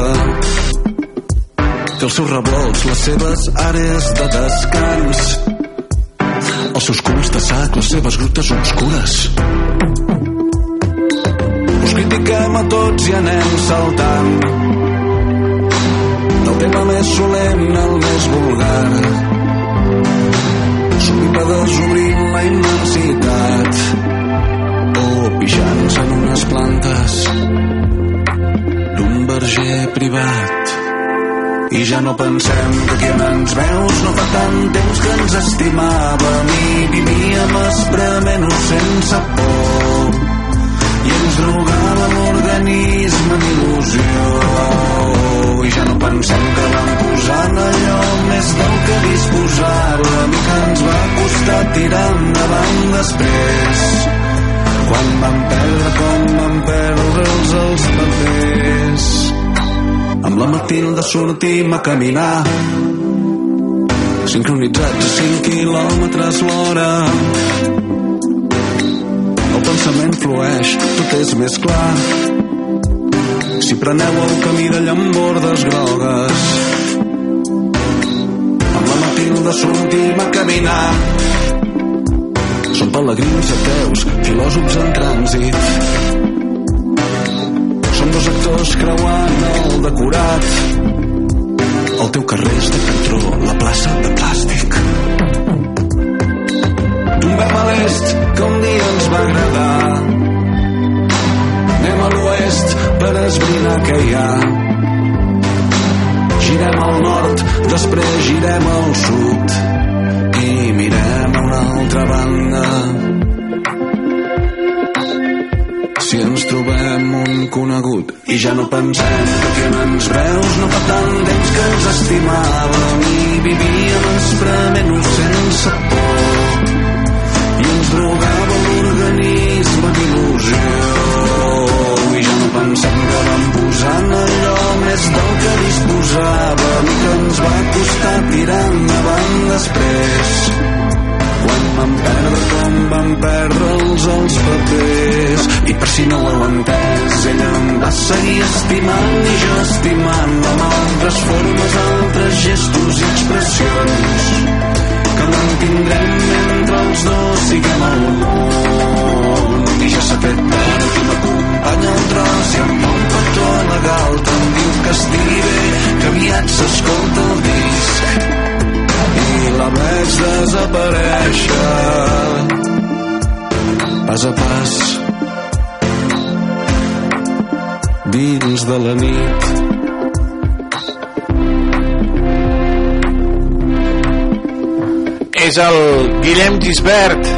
té els seus revolts, les seves àrees de descans. Els seus culs de sac, les seves grutes obscures. Us critiquem a tots i anem saltant. Del tema més solemne al més vulgar. Sovint va desobrint la immensitat. O pixants en unes plantes d'un verger privat. I ja no pensem que qui ens veus no fa tant temps que ens estimàvem i vivíem esprement sense por. I ens drogava l'organisme en il·lusió. I ja no pensem que vam posar en allò més del que disposàvem i que ens va costar tirar endavant després. Quan vam perdre com vam perdre'ls els papers. Amb la Matilda sortim a caminar sincronitzats a 5 quilòmetres l'hora. El pensament flueix, tot és més clar. Si preneu el camí de llambordes grogues, amb la Matilda sortim a caminar són pelegrins ateus, filòsofs en trànsit. Som dos actors creuant el decorat. El teu carrer és de cartró, la plaça de plàstic. Tombem a l'est, que un dia ens va agradar. Anem a l'oest per esbrinar què hi ha. Girem al nord, després girem al sud i mirem a una altra banda. Conegut. I ja no pensem que qui no ens veus no fa tant temps que ens estimàvem i vivíem esprement-nos sense por. I ens drogava l'organisme d'il·lusió. I ja no pensem que vam posar en allò més del que disposàvem i que ens va costar tirar endavant després vam perdre com vam perdre'ls els papers. I per si no ho heu entès ella em va seguir estimant i jo estimant amb altres formes, altres gestos i expressions. Que mantindrem mentre els dos siguem al món. I ja s'ha fet d'hora qui m'acompanya al tros. I amb un petó legal te'm diu que estigui bé que aviat s'escolta el disc la veig desaparèixer. Pas a pas. Dins de la nit. És el Guillem Gisbert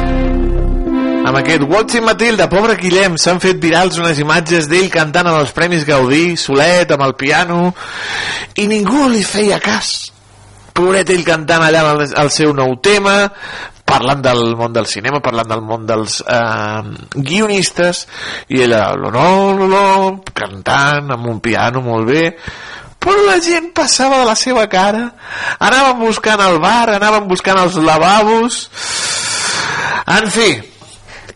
amb aquest Watching Matilda, pobre Guillem s'han fet virals unes imatges d'ell cantant en els Premis Gaudí, solet, amb el piano i ningú li feia cas pobret ell cantant allà el, el seu nou tema parlant del món del cinema, parlant del món dels eh, guionistes i ella, no, no, cantant amb un piano molt bé. Però la gent passava de la seva cara. Anaven buscant el bar anaven buscant els lavabos. En fi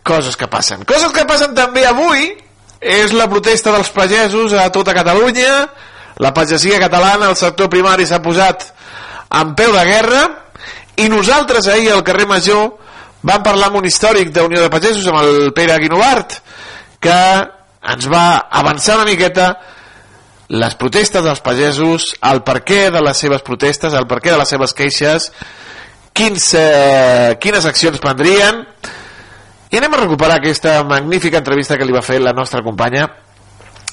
coses que passen. Coses que passen també avui és la protesta dels pagesos a tota Catalunya. La pagesia catalana, el sector primari s'ha posat en peu de guerra i nosaltres ahir al carrer Major vam parlar amb un històric d'Unió de Pagesos amb el Pere Guinovart que ens va avançar una miqueta les protestes dels pagesos, el perquè de les seves protestes, el perquè de les seves queixes, quins, eh, quines accions prendrien, i anem a recuperar aquesta magnífica entrevista que li va fer la nostra companya,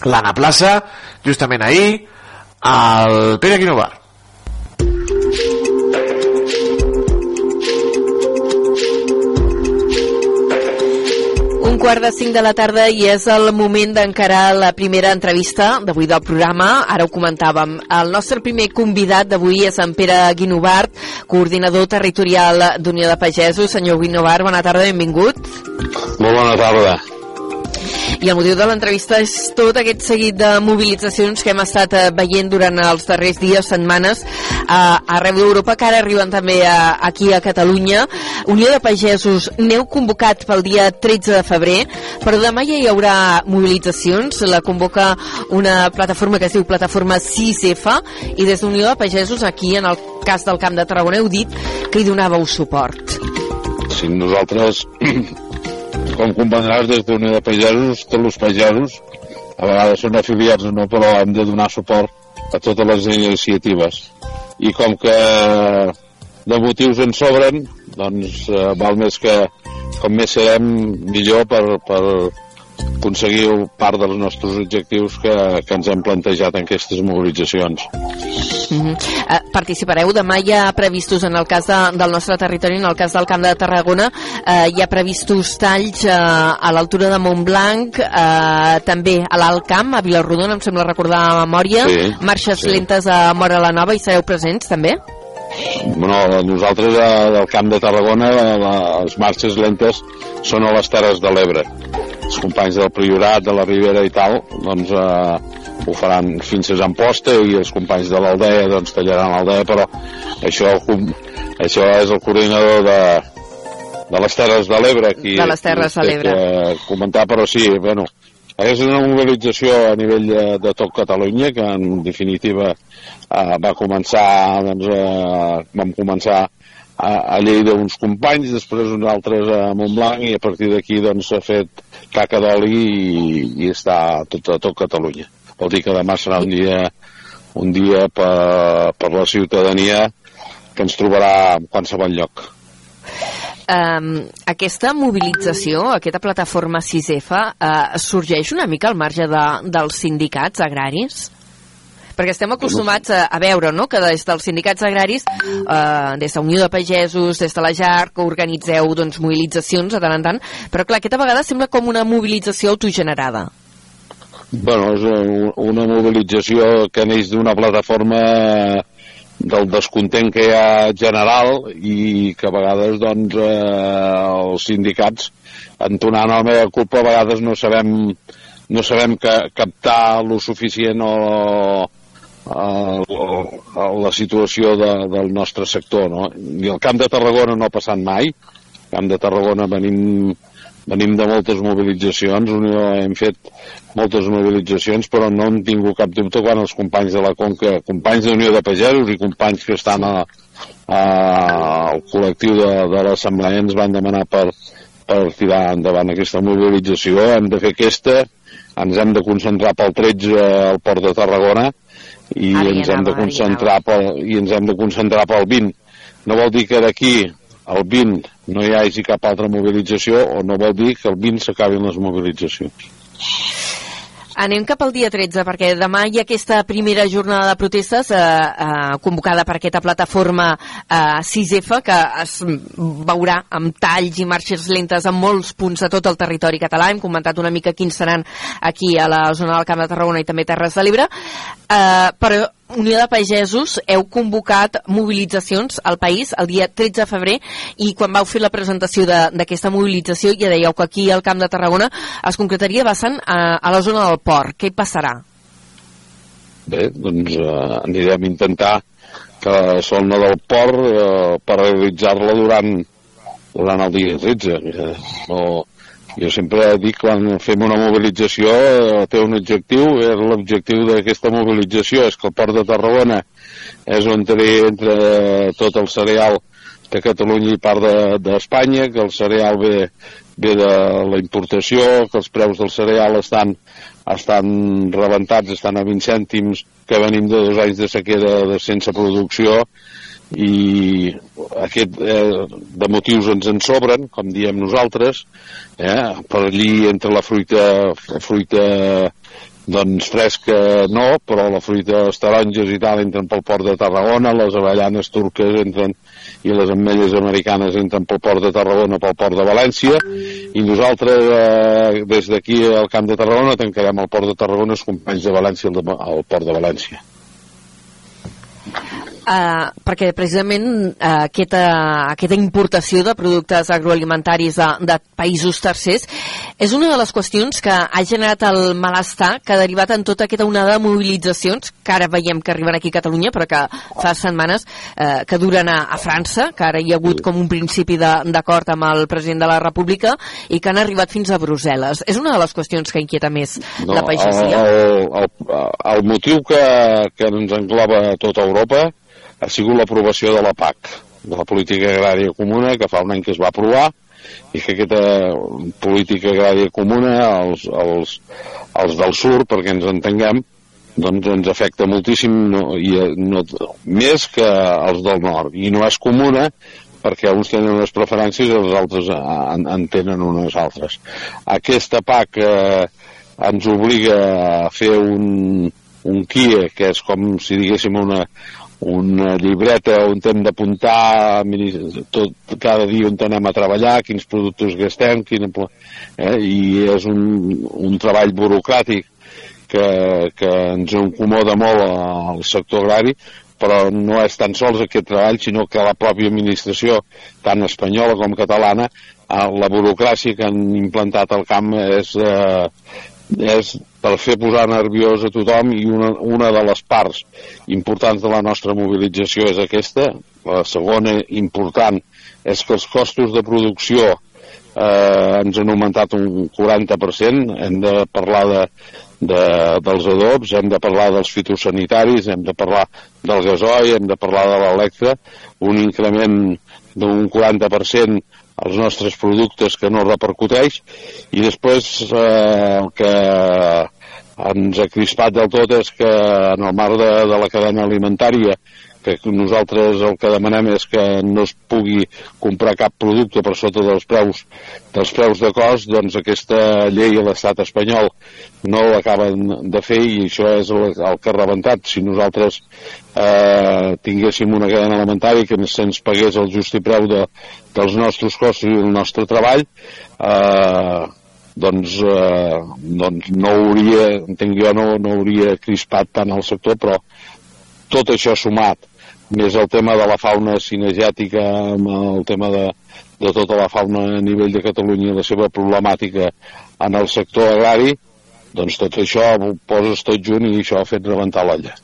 l'Anna Plaça, justament ahir, al Pere Guinovar. Un quart de cinc de la tarda i és el moment d'encarar la primera entrevista d'avui del programa. Ara ho comentàvem. El nostre primer convidat d'avui és en Pere Guinovart, coordinador territorial d'Unió de Pagesos. Senyor Guinovart, bona tarda, benvingut. Molt bona tarda. I el motiu de l'entrevista és tot aquest seguit de mobilitzacions que hem estat eh, veient durant els darrers dies, setmanes, eh, arreu d'Europa, que ara arriben també a, aquí a Catalunya. Unió de Pagesos, n'heu convocat pel dia 13 de febrer, però demà ja hi haurà mobilitzacions, la convoca una plataforma que es diu Plataforma 6F, i des d'Unió de Pagesos, aquí en el cas del Camp de Tarragona, heu dit que hi donàveu suport. Sí, nosaltres com comprendràs, des d'Unió de Pagesos, tots els pagesos, a vegades són afiliats no, però hem de donar suport a totes les iniciatives. I com que de motius en sobren, doncs eh, val més que com més serem millor per, per aconseguir part dels nostres objectius que, que ens hem plantejat en aquestes mobilitzacions. Mm -hmm. uh, participareu demà hi ha previstos en el cas de, del nostre territori en el cas del Camp de Tarragona uh, hi ha previstos talls uh, a l'altura de Montblanc uh, també a l'Alt Camp a Vilarrodona em sembla recordar a memòria Sí, marxes sí. lentes a Mora la Nova i sereu presents també? Bueno, nosaltres eh, del Camp de Tarragona la, les marxes lentes són a les Terres de l'Ebre. Els companys del Priorat, de la Ribera i tal, doncs eh, ho faran fins a Amposta i els companys de l'Aldea doncs tallaran l'Aldea, però això, això és el coordinador de, de les Terres de l'Ebre qui, De les Terres de l'Ebre. comentar, però sí, bueno, és una mobilització a nivell de, de tot Catalunya que en definitiva eh, va començar doncs, eh, vam començar a, a Lleida uns companys, després uns altres a Montblanc i a partir d'aquí doncs s'ha fet caca d'oli i, i està a tot, a tot Catalunya. Vol dir que demà serà un dia un dia per, per la ciutadania que ens trobarà en qualsevol lloc. Um, aquesta mobilització, aquesta plataforma 6F, uh, sorgeix una mica al marge de, dels sindicats agraris? Perquè estem acostumats a, a veure no? que des dels sindicats agraris, eh, des de Unió de Pagesos, des de la JAR, que organitzeu doncs, mobilitzacions de tant en tant, però clar, aquesta vegada sembla com una mobilització autogenerada. Bueno, és un- una mobilització que neix d'una plataforma del descontent que hi ha general i que a vegades doncs, eh, els sindicats entonant la meva culpa a vegades no sabem no sabem que, captar lo suficient o, o la situació de, del nostre sector no? i el Camp de Tarragona no ha passat mai el Camp de Tarragona venim venim de moltes mobilitzacions, hem fet moltes mobilitzacions, però no hem tingut cap dubte quan els companys de la Conca, companys d'Unió de Pagesos i companys que estan a, a, al col·lectiu de, de l'Assemblea ens van demanar per, per tirar endavant aquesta mobilització. Hem de fer aquesta, ens hem de concentrar pel 13 al Port de Tarragona i hi ens hem de concentrar pel, i ens hem de concentrar pel 20. No vol dir que d'aquí al 20 no hi hagi cap altra mobilització o no vol dir que el 20 s'acabin les mobilitzacions. Anem cap al dia 13, perquè demà hi ha aquesta primera jornada de protestes eh, eh, convocada per aquesta plataforma eh, 6F, que es veurà amb talls i marxes lentes en molts punts de tot el territori català. Hem comentat una mica quins seran aquí a la zona del Camp de Tarragona i també Terres de l'Ebre. Eh, però Unió de Pagesos heu convocat mobilitzacions al país el dia 13 de febrer i quan vau fer la presentació d'aquesta mobilització ja dèieu que aquí al Camp de Tarragona es concretaria basant a, a la zona del port. Què hi passarà? Bé, doncs eh, anirem a intentar que la zona del port eh, per realitzar-la durant, durant el dia 13. Eh, no, jo sempre dic quan fem una mobilització eh, té un objectiu, l'objectiu d'aquesta mobilització és que el port de Tarragona és on entre tot el cereal de Catalunya i part de- d'Espanya, que el cereal ve, ve de la importació, que els preus del cereal estan, estan rebentats, estan a 20 cèntims, que venim de dos anys de sequera de, sense producció, i aquest, eh, de motius ens en sobren, com diem nosaltres, eh, per allí entre la fruita, fruita doncs fresca no, però la fruita les taronges i tal entren pel port de Tarragona, les avellanes turques entren i les ametlles americanes entren pel port de Tarragona, pel port de València, i nosaltres eh, des d'aquí al Camp de Tarragona tancarem el port de Tarragona els companys de València al port de València. Uh, perquè precisament uh, aquesta, aquesta importació de productes agroalimentaris de, de països tercers és una de les qüestions que ha generat el malestar que ha derivat en tota aquesta onada de mobilitzacions que ara veiem que arriben aquí a Catalunya però que fa setmanes uh, que duren a, a França, que ara hi ha hagut com un principi d'acord amb el president de la República i que han arribat fins a Brussel·les. És una de les qüestions que inquieta més no, la pagesia? El, el, el motiu que, que ens engloba tota Europa ha sigut l'aprovació de la PAC, de la Política Agrària Comuna, que fa un any que es va aprovar, i que aquesta política agrària comuna, els, els, els del sur, perquè ens entenguem, doncs ens afecta moltíssim, no, i, no, més que els del nord. I no és comuna perquè uns tenen unes preferències i els altres en, en tenen unes altres. Aquesta PAC eh, ens obliga a fer un, un KIE, que és com si diguéssim una, una llibreta on hem d'apuntar tot, cada dia on anem a treballar, quins productes gastem, quina, eh, i és un, un treball burocràtic que, que ens incomoda molt al sector agrari, però no és tan sols aquest treball, sinó que la pròpia administració, tant espanyola com catalana, eh, la burocràcia que han implantat al camp és, eh, és per fer posar nerviós a tothom i una, una de les parts importants de la nostra mobilització és aquesta. La segona important és que els costos de producció eh, ens han augmentat un 40%. Hem de parlar de, de, dels adobs, hem de parlar dels fitosanitaris, hem de parlar del gasoi, hem de parlar de l'electre, un increment d'un 40% els nostres productes que no repercuteix i després eh, el que ens ha crispat del tot és que en el marc de, de la cadena alimentària que nosaltres el que demanem és que no es pugui comprar cap producte per sota dels preus dels preus de cost, doncs aquesta llei a l'estat espanyol no l'acaben de fer i això és el, el que ha rebentat. Si nosaltres eh, tinguéssim una cadena alimentària que se'ns pagués el justi preu de, dels nostres costos i del nostre treball, eh, doncs, eh, doncs no hauria, entenc jo, no, no hauria crispat tant el sector, però tot això sumat, més el tema de la fauna cinegètica, amb el tema de, de tota la fauna a nivell de Catalunya i la seva problemàtica en el sector agrari, doncs tot això ho poses tot junt i això ha fet rebentar l'olla.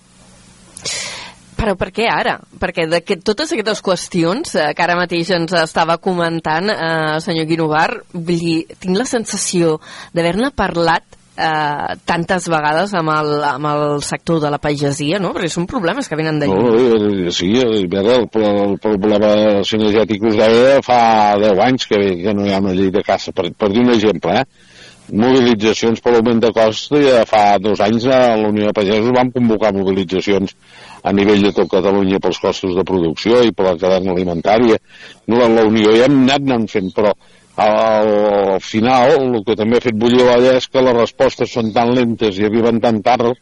Però per què ara? Perquè de que totes aquestes qüestions eh, que ara mateix ens estava comentant, eh, senyor Guinovar, tinc la sensació d'haver-ne parlat eh, tantes vegades amb el, amb el sector de la pagesia, no? Perquè són problemes que venen de lluny. No, sí, el, el, el problema cinegètic us deia fa 10 anys que, que no hi ha una llei de caça, per, per dir un exemple, eh? mobilitzacions per l'augment de cost ja fa dos anys a la Unió de Pagesos vam convocar mobilitzacions a nivell de tot Catalunya pels costos de producció i per la cadena alimentària. No, la Unió ja hem anat anant fent, però al final el que també ha fet bullir l'olla és que les respostes són tan lentes i arriben tan tard,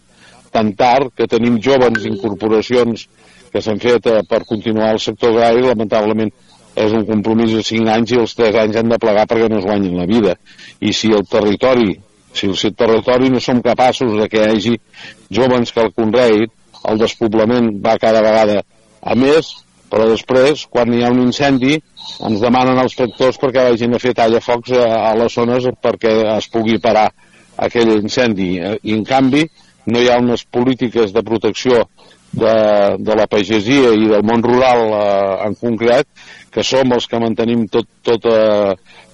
tan tard que tenim joves incorporacions que s'han fet eh, per continuar el sector agrari, lamentablement és un compromís de 5 anys i els 3 anys han de plegar perquè no es guanyin la vida. I si el territori, si el territori no som capaços de que hi hagi joves que el conreïn, el despoblament va cada vegada a més, però després, quan hi ha un incendi, ens demanen els tractors perquè vagin a fer tallafocs a, a les zones perquè es pugui parar aquell incendi. I, en canvi, no hi ha unes polítiques de protecció de, de la pagesia i del món rural eh, en concret, que som els que mantenim tot, tota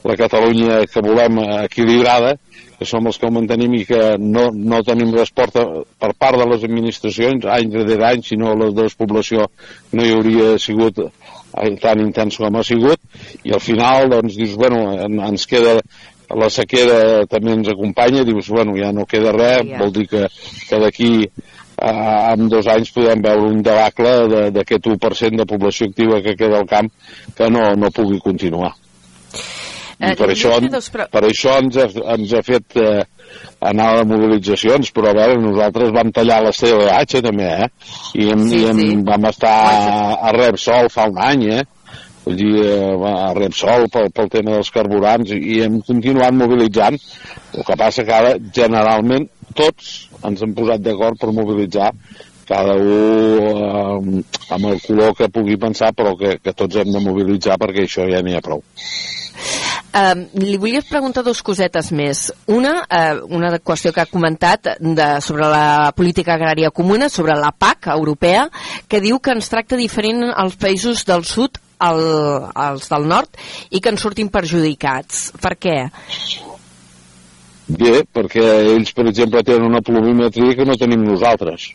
la Catalunya que volem equilibrada, que som els que ho mantenim i que no, no tenim resposta per part de les administracions, any darrere any, si no la despoblació no hi hauria sigut tan intens com ha sigut, i al final doncs dius, bueno, ens queda la sequera també ens acompanya, dius, bueno, ja no queda res, vol dir que, que d'aquí eh, en dos anys podem veure un debacle d'aquest 1% de població activa que queda al camp que no, no pugui continuar. I eh, per, això, per això ens ha, ens ha fet eh, anar a mobilitzacions, però a veure, nosaltres vam tallar la CLH també, eh? I, hem, Sí, i hem, sí. vam estar a Repsol fa un any, eh? Vull dir, eh, a Repsol pel, pel tema dels carburants i hem continuat mobilitzant. El que passa que ara, generalment, tots ens hem posat d'acord per mobilitzar cada un eh, amb el color que pugui pensar, però que, que tots hem de mobilitzar perquè això ja n'hi ha prou. Uh, li volia preguntar dos cosetes més. Una, uh, una qüestió que ha comentat de, sobre la política agrària comuna, sobre la PAC europea, que diu que ens tracta diferent als països del sud al, als del nord i que ens sortim perjudicats. Per què? Bé, perquè ells, per exemple, tenen una pluviometria que no tenim nosaltres.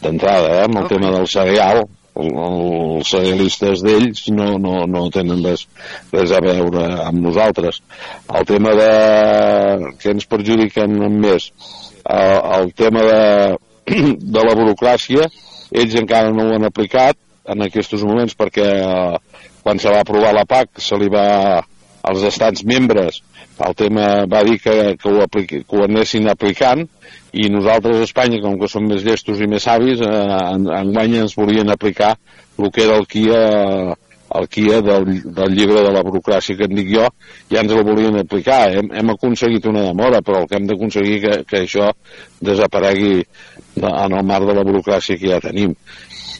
D'entrada, eh, amb el okay. tema del cereal, els cerealistes d'ells no, no, no tenen res, res a veure amb nosaltres. El tema de... que ens perjudiquen més, el, el tema de, de la burocràcia, ells encara no ho han aplicat en aquests moments perquè eh, quan se va aprovar la PAC se li va als estats membres el tema va dir que, que, ho, apliqui, que ho anessin aplicant i nosaltres a Espanya, com que som més llestos i més savis, eh, en, enguany ens volien aplicar el que era el KIA, el KIA del, del llibre de la burocràcia que en dic jo, ja ens el volien aplicar. Hem, hem aconseguit una demora, però el que hem d'aconseguir que, que això desaparegui de, en el marc de la burocràcia que ja tenim.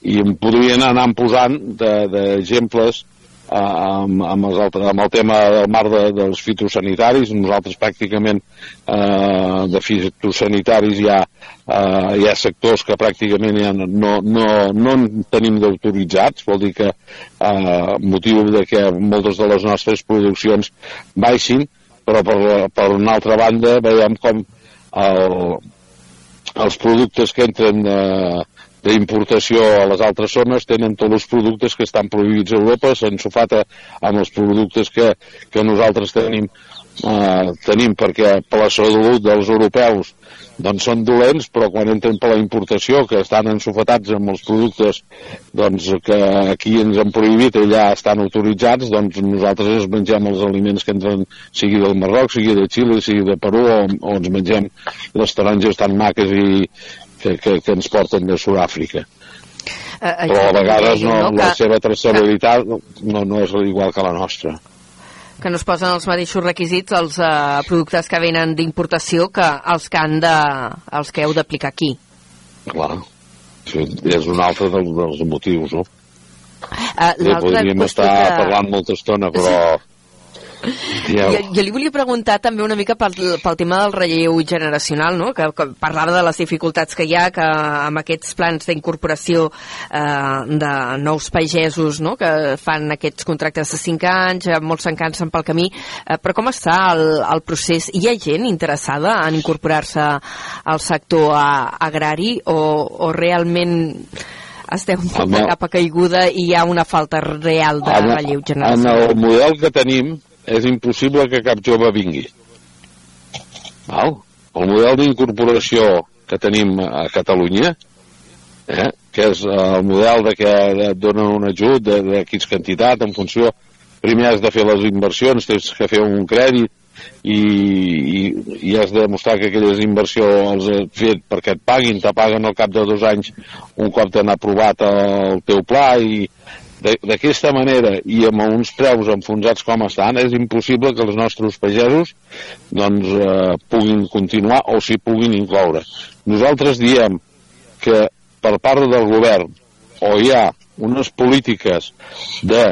I em podrien anar posant d'exemples de, eh, amb, amb, altres, amb el tema del mar de, dels fitosanitaris. Nosaltres pràcticament eh, de fitosanitaris hi ha, eh, hi ha sectors que pràcticament ja no, no, no en tenim d'autoritzats, vol dir que eh, motiu de que moltes de les nostres produccions baixin, però per, per una altra banda veiem com el, els productes que entren eh, d'importació a les altres zones tenen tots els productes que estan prohibits a Europa, s'ensofata amb els productes que, que nosaltres tenim, eh, tenim perquè per la salut dels europeus doncs són dolents, però quan entren per la importació, que estan ensofatats amb els productes doncs, que aquí ens han prohibit i allà estan autoritzats, doncs nosaltres ens mengem els aliments que entren, sigui del Marroc, sigui de Xile, sigui de Perú, o, o ens mengem. Les taronges tan maques i, que, que, que ens porten de Sud-àfrica. Uh, Però a vegades no, no, la que, seva traçabilitat no, no és igual que la nostra. que no es posen els mateixos requisits als uh, productes que venen d'importació que els que, han de, els que heu d'aplicar aquí. Clar, això és un altre dels, dels motius, no? Uh, Bé, podríem estar que... parlant molta estona, però... Jo, jo li volia preguntar també una mica pel, pel tema del relleu generacional, no? que, que parlava de les dificultats que hi ha que amb aquests plans d'incorporació eh, de nous pagesos no? que fan aquests contractes de 5 anys, eh, molts se'n cansen pel camí, eh, però com està el, el procés? Hi ha gent interessada en incorporar-se al sector a, agrari o, o realment esteu un poc de capa caiguda i hi ha una falta real de en, relleu En generacional? el model que tenim és impossible que cap jove vingui. Val? El model d'incorporació que tenim a Catalunya, eh, que és el model de que et donen un ajut de, de quins quantitat en funció primer has de fer les inversions, tens que fer un crèdit i, i, i has de demostrar que aquella inversió els has fet perquè et paguin, te paguen al cap de dos anys un cop t'han aprovat el teu pla i d'aquesta manera i amb uns preus enfonsats com estan és impossible que els nostres pagesos doncs eh, puguin continuar o s'hi puguin incloure. Nosaltres diem que per part del govern o hi ha unes polítiques de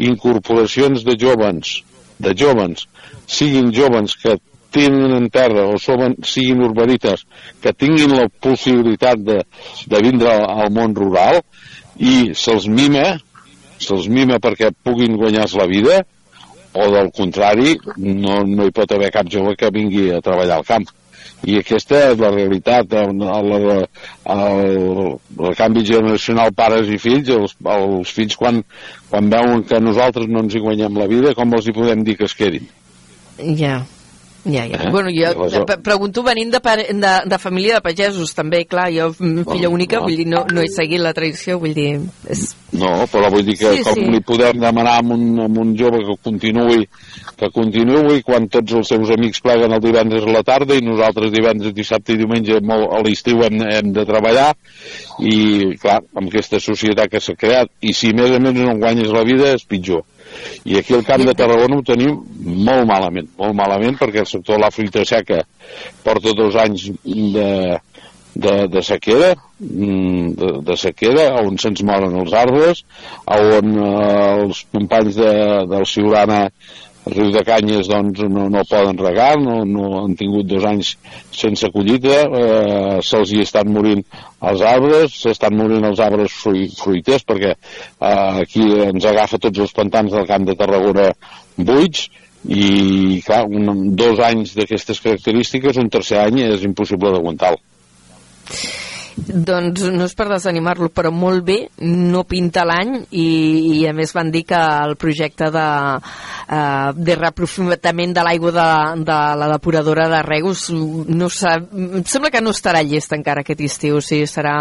incorporacions de jovens, de jovens, siguin jovens que tenen en terra o som, siguin urbanites, que tinguin la possibilitat de, de vindre al, al món rural i se'ls mima, se'ls mima perquè puguin guanyar-se la vida, o del contrari, no, no hi pot haver cap jove que vingui a treballar al camp. I aquesta és la realitat, el, el, el, el canvi generacional pares i fills, els, els fills quan, quan veuen que nosaltres no ens hi guanyem la vida, com els hi podem dir que es quedin? Ja, ja, ja. Eh? Bueno, jo pre- pregunto venint de, pare, de, de família de pagesos, també, clar, jo, mm, filla única, vull dir, no, no he seguit la tradició, vull dir, és, No, però vull dir que Sí, com sí. sí. li podem demanar a un, a un jove que continuï que continuï quan tots els seus amics pleguen el divendres a la tarda i nosaltres divendres, dissabte i diumenge molt a l'estiu hem, hem de treballar i clar, amb aquesta societat que s'ha creat i si més o menys no guanyes la vida és pitjor i aquí al Camp de Tarragona ho tenim molt malament, molt malament perquè el sector de la fruita seca porta dos anys de, de, de sequera, mm, de, de sequera, on se'ns moren els arbres, on eh, els companys de, del Ciurana Riu de Canyes doncs, no, no poden regar, no, no han tingut dos anys sense collita, eh, se'ls hi estan morint els arbres, s'estan morint els arbres frui, fruiters, perquè eh, aquí ens agafa tots els pantans del Camp de Tarragona buits, i clar, un, dos anys d'aquestes característiques, un tercer any és impossible d'aguantar-lo. Doncs no és per desanimar-lo, però molt bé, no pinta l'any i, i a més van dir que el projecte de, uh, de reprofitament de l'aigua de, de la depuradora de Reus no em sembla que no estarà llest encara aquest estiu, o sigui, serà,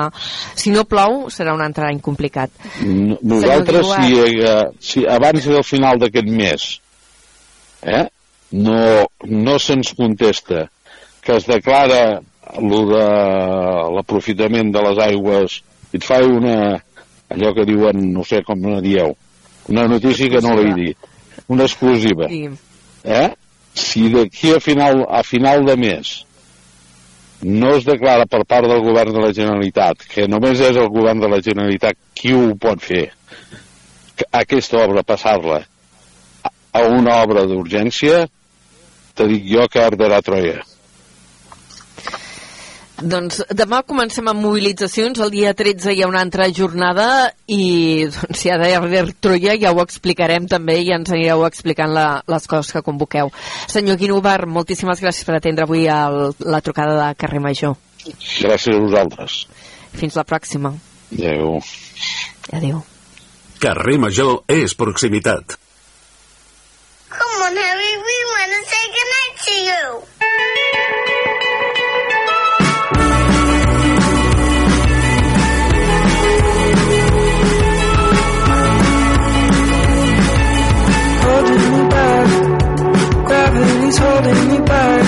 si no plou serà un altre any complicat. Nosaltres, si, eh, si abans del final d'aquest mes eh, no, no se'ns contesta que es declara lo de l'aprofitament de les aigües i et fa una, allò que diuen, no sé com la dieu, una notícia que no l'he dit, una exclusiva. Sí. Eh? Si d'aquí a final, a final de mes no es declara per part del govern de la Generalitat, que només és el govern de la Generalitat qui ho pot fer, que aquesta obra passar-la a- a una obra d'urgència, te dic jo que arderà Troia. Doncs demà comencem amb mobilitzacions, el dia 13 hi ha una altra jornada i doncs, si ha d'haver Troia ja ho explicarem també i ens anireu explicant la, les coses que convoqueu. Senyor Guinovar, moltíssimes gràcies per atendre avui el, la trucada de Carrer Major. Gràcies a vosaltres. Fins la pròxima. Adéu. Adéu. Carrer Major és proximitat. Come on, Harry, we want to say goodnight to you. Holding me back. Gravity's holding me back.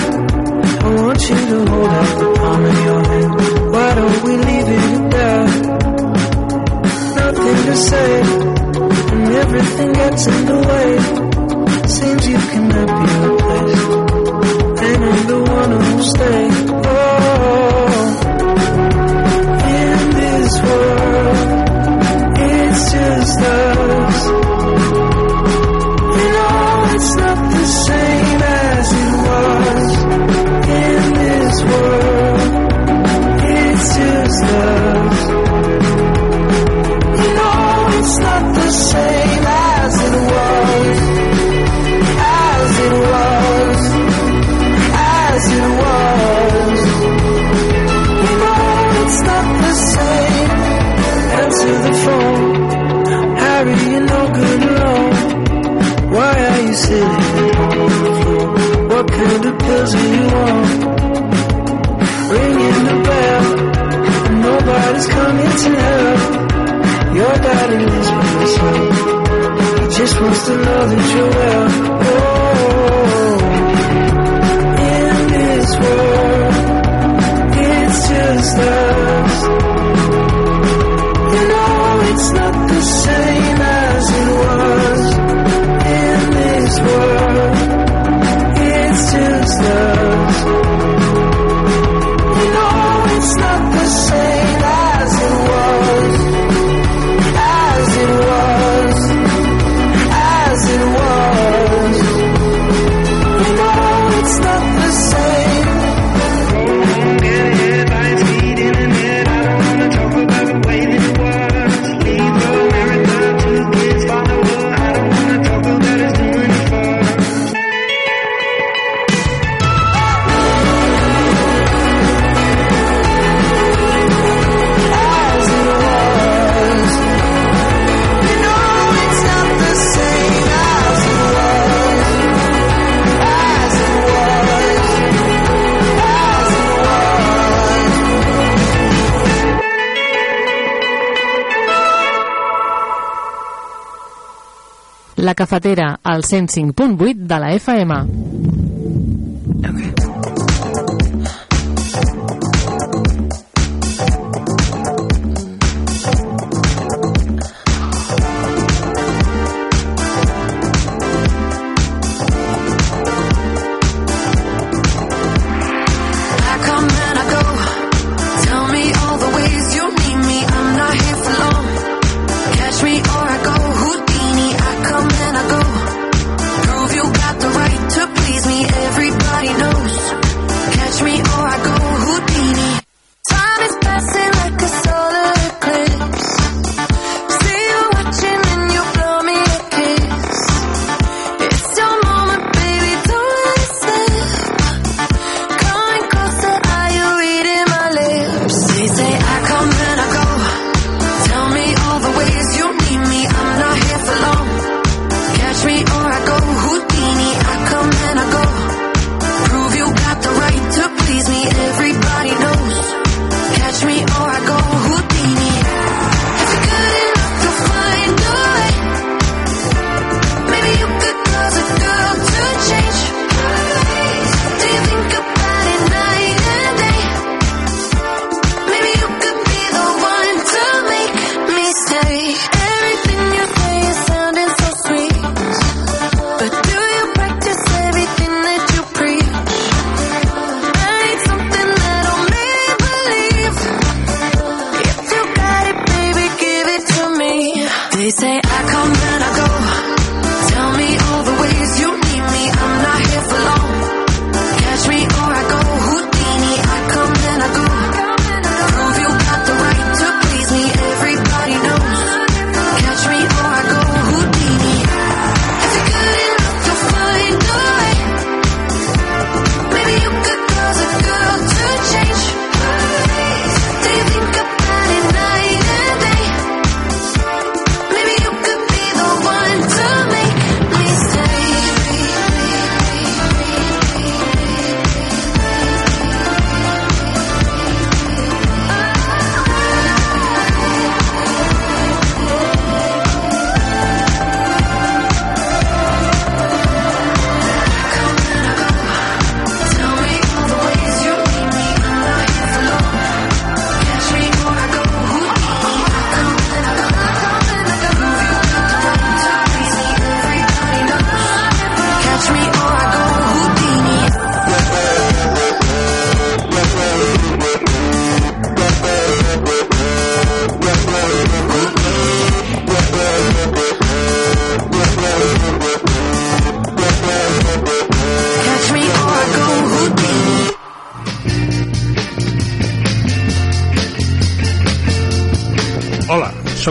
I want you to hold out the palm of your hand. Why don't we leave it there? Nothing to say, and everything gets in the way. Seems you cannot be replaced, and I'm the one who'll stay. La cafetera, al 105.8 de la FM. Come and I go. Tell me all the ways you need me. I'm not here for long.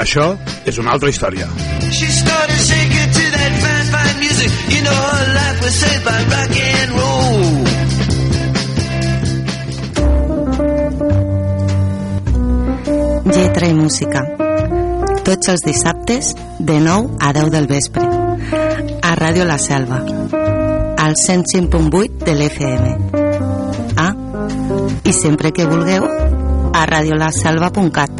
això és una altra història. She started shaking to that fine, fine music. You know her life was saved by rock and roll. Lletra i música. Tots els dissabtes, de 9 a 10 del vespre. A Ràdio La Selva. Al 105.8 de l'FM. Ah, i sempre que vulgueu, a radiolaselva.cat.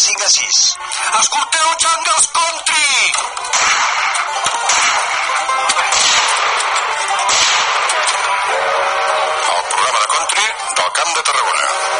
5 a 6. Escolteu Jungles Country! El programa de country del Camp de Tarragona.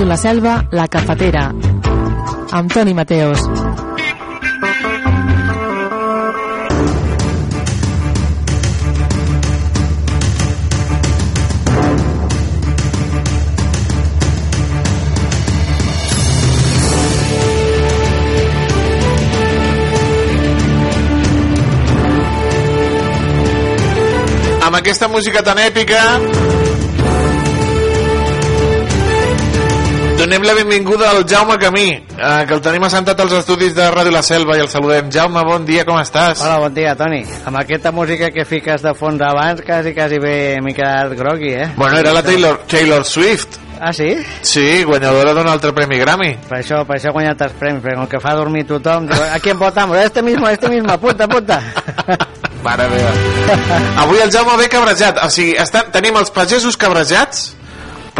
Ràdio La Selva, La Cafetera, amb Toni Mateos. amb aquesta música tan èpica donem la benvinguda al Jaume Camí eh, que el tenim assentat als estudis de Ràdio La Selva i el saludem. Jaume, bon dia, com estàs? Hola, bon dia, Toni. Amb aquesta música que fiques de fons abans, quasi, quasi bé m'he quedat grogui, eh? Bueno, era la Taylor, Taylor Swift. Ah, sí? Sí, guanyadora d'un altre premi Grammy. Per això, per això he guanyat els premis, perquè com que fa dormir tothom, diu, a qui votamos? Este mismo, este mismo, apunta, apunta. Mare meva. Avui el Jaume ve cabrejat. O sigui, estan, tenim els pagesos cabrejats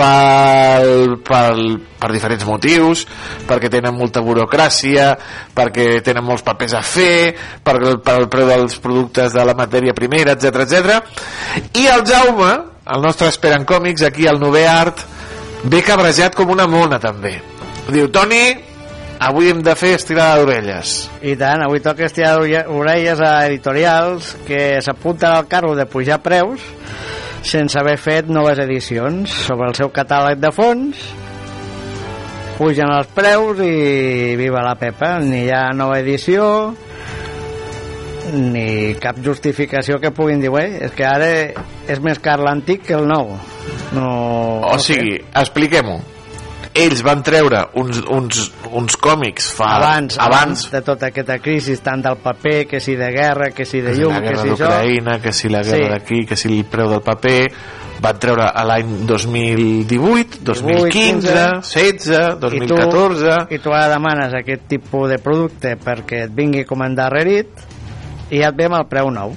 pel, pel, per diferents motius, perquè tenen molta burocràcia, perquè tenen molts papers a fer, per, per el preu dels productes de la matèria primera, etc etc. I el Jaume, el nostre expert en còmics, aquí al Nové Art, ve cabrejat com una mona també. Diu, Toni, avui hem de fer estirada d'orelles. I tant, avui toca estirar ore- orelles a editorials que s'apunten al carro de pujar preus sense haver fet noves edicions sobre el seu catàleg de fons. Pugen els preus i viva la Pepa. Ni hi ha nova edició ni cap justificació que puguin dir "Ué, és que ara és més car l'antic que el nou. No, O sigui, expliquem-ho. Ells van treure uns, uns, uns còmics fa, abans, abans abans de tota aquesta crisi tant del paper, que si de guerra que si de llum, la que si això d'Ucraïna, que si la guerra Sí. d'aquí, que si el preu del paper, van treure a l'any 2018, 2015, 16, 2014... I tu, i tu ara demanes aquest tipus de producte perquè et vingui com endarrerit i ja et ve amb el preu nou.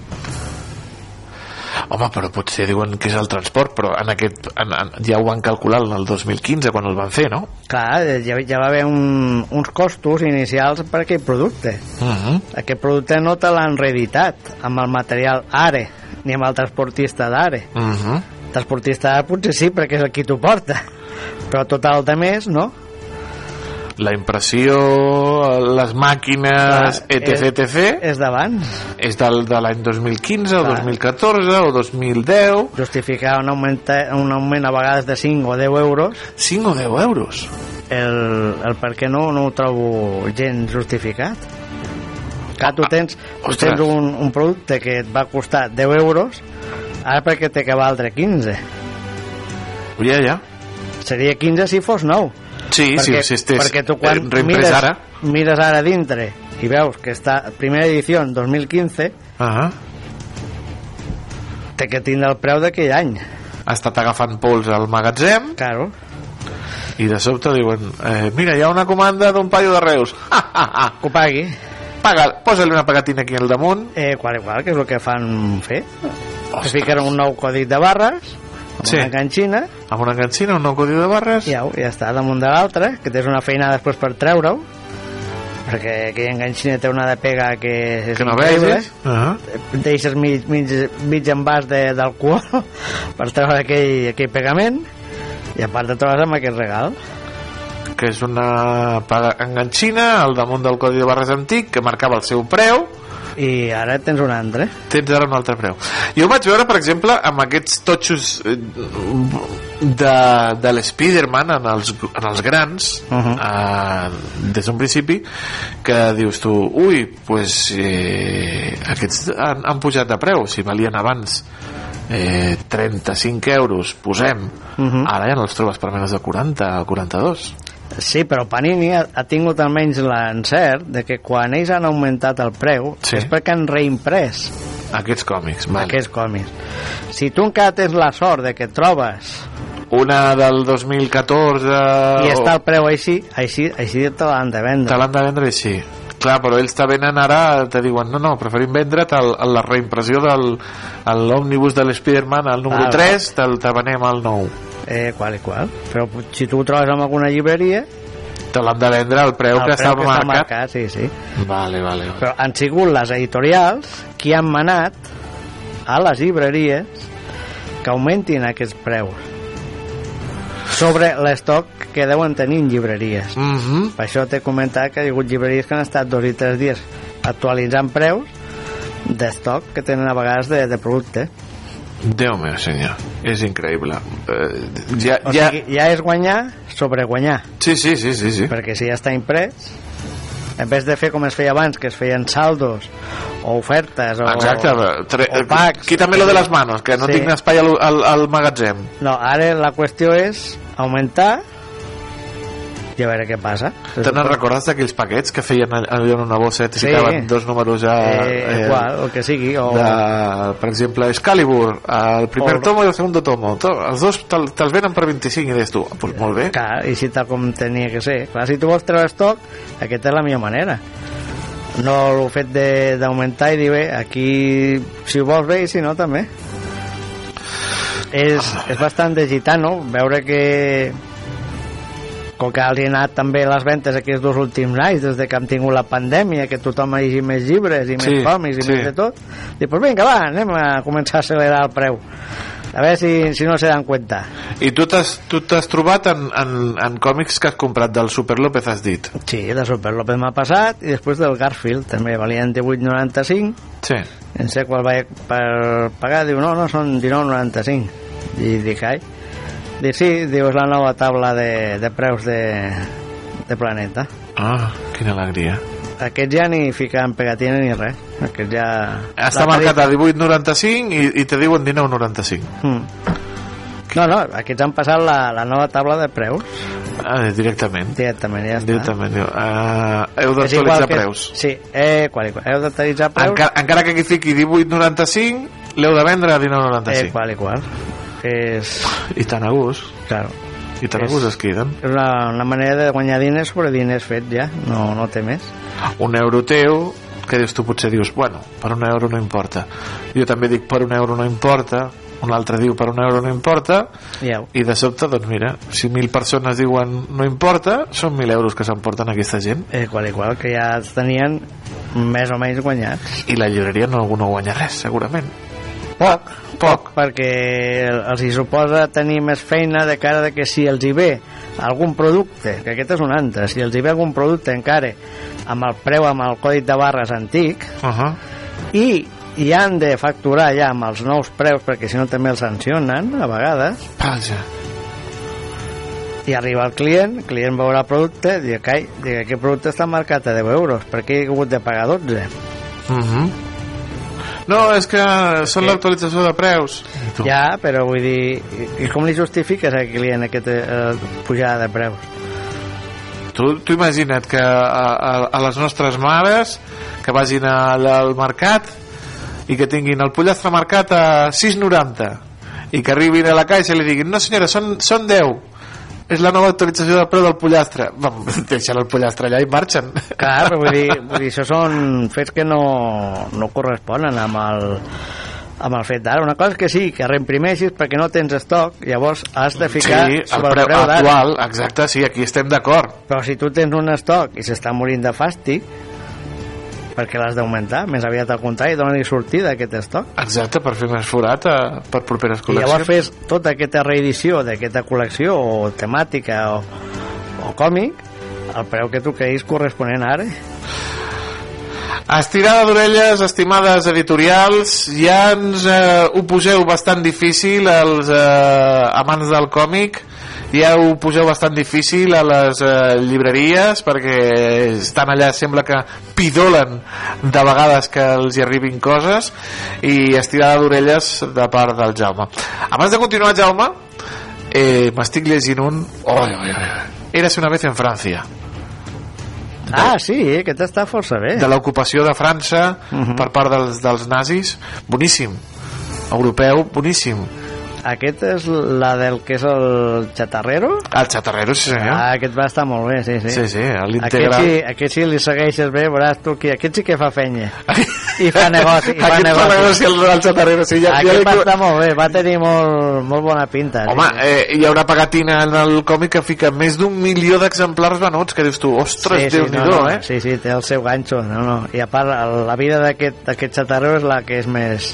Home, però potser diuen que és el transport, però en aquest, en, en, ja ho van calcular en el 2015 quan el van fer, no? Clar, ja, ja va haver un, uns costos inicials per aquell producte. Uh -huh. Aquest producte no te l'han reeditat amb el material ARE, ni amb el transportista d'ARE. Uh -huh. El transportista potser sí, perquè és el qui t'ho porta. Però tot el de més, no? La impressió, les màquines, etc, és, etc, és d'abans. és del, de l'any 2015 o Clar. 2014 o 2010... Justificar un augment, un augment a vegades de 5 o 10 euros 5 o 10 euros? el, el per què no, no ho trobo gens justificat que tu tens, tu Ah, tens un, un producte que et va costar 10 euros ara perquè té que valdre 15 Ja, ja. seria 15 si fos nou Sí, sí, si estés perquè tu quan eh, mires, ara. mires ara dintre i veus que està primera edició 2015 Uh -huh. té que tindre el preu d'aquell any. Ha estat agafant pols al magatzem. Claro. i de sobte diuen eh, mira, hi ha una comanda d'un paio de Reus. Que ho pagui. Paga, posa-li una pegatina aquí al damunt. Eh, qual, igual, que és el que fan fer? Que fiquen un nou codi de barres amb Sí. una enganxina amb una enganxina, un nou codi de barres. Ja, ja està damunt de l'altre que tens una feina després per treure-ho. Perquè aquella enganxina té una de pega que és que no increïble. vegis. uh -huh. deixes mig, mig, mig envàs de- d'alcohol per treure aquell, aquell pegament. I a part de trobes amb aquest regal. Que és una enganxina al damunt del codi de barres antic que marcava el seu preu i ara tens un altre. Tens ara un altre preu. Jo vaig veure per exemple amb aquests totxos eh, de, de l'Spiderman en, els, en els grans Uh -huh. eh, des d'un principi que dius tu ui, pues, eh, aquests han, han pujat de preu. Si valien abans eh, 35 euros posem. Uh -huh. ara ja no els trobes per menys de 40 o 42 Sí, però Panini ha, ha tingut almenys l'encert de que quan ells han augmentat el preu Sí. és perquè han reimprès aquests còmics vale. aquests còmics. Si tu encara tens la sort de que trobes una del 2014 i està el preu així, així, així te l'han de vendre. te l'han de vendre així clar, però ells te venen ara te diuen, no, no, preferim vendre't el, el, la reimpressió del el òmnibus de l'Spiderman el número Ah, 3 te'l te venem al nou Eh, qual i qual. Però si tu ho trobes en alguna llibreria, te l'han de vendre al preu el que està preu marcat, marcat, sí, sí. vale, vale, vale. Però han sigut les editorials qui han manat a les llibreries que augmentin aquests preus. sobre l'estoc que deuen tenir en llibreries. Mm -hmm. Per això t'he comentat que hi ha hagut llibreries que han estat dos i tres dies actualitzant preus d'estoc que tenen a vegades de, de producte. Déu meu senyor, és increïble. Eh, ja, O ja... sigui, ja és guanyar sobre guanyar. Sí, sí, sí, sí, sí. Perquè si ja està imprès, en vez de fer com es feia abans, que es feien saldos o ofertes o, Exacte, tre... o packs... quítame lo de las manos, que no Sí. tinc espai al, al, al magatzem. No, ara la qüestió és augmentar i a veure què passa. Te n'en recordes d'aquells paquets que feien all- allò en una bossa i Sí. ficaven dos números ja... Eh, igual, el que sigui. O... de, per exemple, Excalibur, el primer O- tomo i el segundo tomo. To, els dos te'l- te'ls venen per 25 i dius tu, ah, pues molt bé. Clar, i si tal com tenia que ser. Clar, si tu vols treure estoc, aquesta és la millor manera. No el fet de- d'augmentar i dir, bé, aquí si ho vols bé i si no també. És, és bastant de gitano veure que com que els hi ha anat també les ventes aquests dos últims anys, des de que hem tingut la pandèmia, que tothom hagi més llibres i més Sí, còmics i sí. més de tot, dic, pues vinga, va, anem a començar a accelerar el preu. A veure si, si no se dan cuenta. I tu t'has tu t'has trobat en, en, en còmics que has comprat del Super López, has dit? Sí, de Super López m'ha passat i després del Garfield també valien 18,95 Sí. en sé qual vaig per pagar diu no, no, són 19,95 i dic ai dic sí, diu és la nova taula de, de preus de, de Planeta Ah, quina alegria. aquests ja ni ficaven pegatina ni res aquests ja... Està marcat tarifa- a 18,95 i, i te diuen 19,95. Mm. No, no, aquests han passat la, la nova taula de preus Ah, directament. directament, ja està. Directament. Diu, uh, heu d'actualitzar que- preus. Sí, eh, qual, qual. heu d'actualitzar preus Encara, encara que aquí fiqui 18,95, l'heu de vendre a eh, 19,95. qual i qual és... I tan a gust. Claro. I tan a És- gust es queden. És una, una manera de guanyar diners sobre diners fet ja, no, no té més. Un euro teu, que dius tu potser dius, bueno, per un euro no importa. Jo també dic per un euro no importa, un altre diu per un euro no importa, Ja. i de sobte, doncs mira, si mil persones diuen no importa, són mil euros que s'emporten aquesta gent. Eh, qual i qual, que ja els tenien més o menys guanyats. I la llibreria no, no guanya res, segurament. Poc, poc, perquè els hi suposa tenir més feina de cara de que si els hi ve algun producte, que aquest és un altre, si els hi ve algun producte encara amb el preu, amb el codi de barres antic, Uh -huh. i i han de facturar ja amb els nous preus perquè si no també els sancionen a vegades Vaja. i arriba el client, el client veurà el producte i diu, "Cai, diu, aquest producte està marcat a 10 euros per què he hagut de pagar 12 Uh -huh. No, és que són l'actualització de preus. Ja, però vull dir i, com li justifiques al client aquesta eh, pujada de preus? Tu, tu imagina't que a, a, a les nostres mares que vagin allà al mercat i que tinguin el pollastre marcat a 6,90 i que arribin a la caixa i li diguin no senyora, són, són 10 és la nova actualització del preu del pollastre. Vam, deixen el pollastre allà i marxen. Clar, però vull dir, vull dir això són fets que no, no corresponen amb el, amb el fet d'ara. Una cosa és que sí, que reimprimeixis perquè no tens estoc, llavors has de ficar sí, el sobre preu, el preu actual exacte, sí, aquí estem d'acord. Però si tu tens un estoc i s'està morint de fàstic, perquè l'has d'augmentar, més aviat al contrari, dona-li sortida a aquest estoc. exacte, per fer més forat a, per properes I llavors col·leccions fes tota aquesta reedició d'aquesta col·lecció o temàtica o, o còmic al preu que tu creguis corresponent ara. Estirada d'orelles, estimades editorials, ja ens eh, ho poseu bastant difícil als eh, amants del còmic, ja ho poseu bastant difícil a les eh, llibreries perquè estan allà, sembla que pidolen de vegades que els hi arribin coses i estirada d'orelles de part del Jaume. Abans de continuar, Jaume, eh, m'estic llegint un... Oh, oh, oh, Érase una vez en Francia. Ah, sí, aquest està força bé. de l'ocupació de França per part dels, dels nazis. Boníssim. Europeu boníssim Aquest és la del que és el xatarrero? el xatarrero sí senyor Ah, aquest va estar molt bé, sí, sí. Sí, sí, Aquest l'integral sí, aquest sí li segueixes bé, veuràs tu que aquest sí que fa fenya. I fa negoci, i fa negoci. fa negoci al, al xatarrero. Sí, ja, ja Aquest li- va estar molt bé, va tenir molt, molt bona pinta. Home, eh, hi ha una pegatina en el còmic que fica més d'un milió d'exemplars venuts, que dius tu, ostres, sí, Déu-n'hi-do, no, no, eh? Sí, sí, té el seu ganxo. No, no. I a part, el- la vida d'aquest aquest xatarrero és la que és més,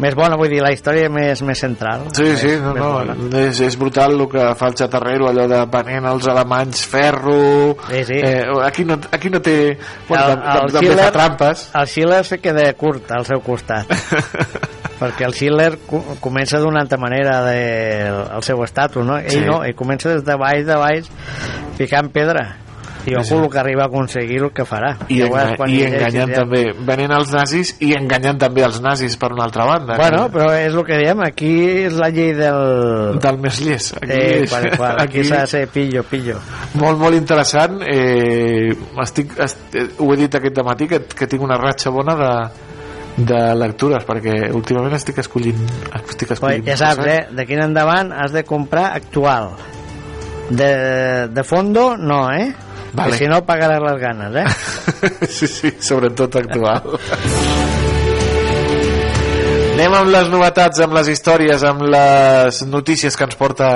més bona, vull dir, la història més, més central. Sí, més, sí, no, no, bona. és, és brutal el que fa el xatarrero, allò de venent als alemanys ferro... Sí, sí. Eh, aquí, no, aquí no té... Bueno, el, el, també fa Schiller, trampes. el Schiller se queda curt al seu costat perquè el Schiller co- comença d'una altra manera de, el seu estatus no? ell Sí. no, ell comença des de baix de baix ficant pedra i ojo Sí. el que arriba a aconseguir el que farà I, veuràs enga quan i enganyant ja. també, venent els nazis i enganyant també els nazis per una altra banda. bueno, que- però és el que diem aquí és la llei del del més llest. Aquí, eh, és- qual, qual, aquí s'ha de ser pillo, pillo molt, molt interessant eh, estic, est, eh, ho he dit aquest matí que, que tinc una ratxa bona de, de lectures perquè últimament estic escollint estic escollint ja saps, eh, d'aquí en endavant has de comprar actual. De, de fondo, no, eh? Vale. Que si no pagaràs les ganes, eh? sí, sí, sobretot actual anem amb les novetats amb les històries, amb les notícies que ens porta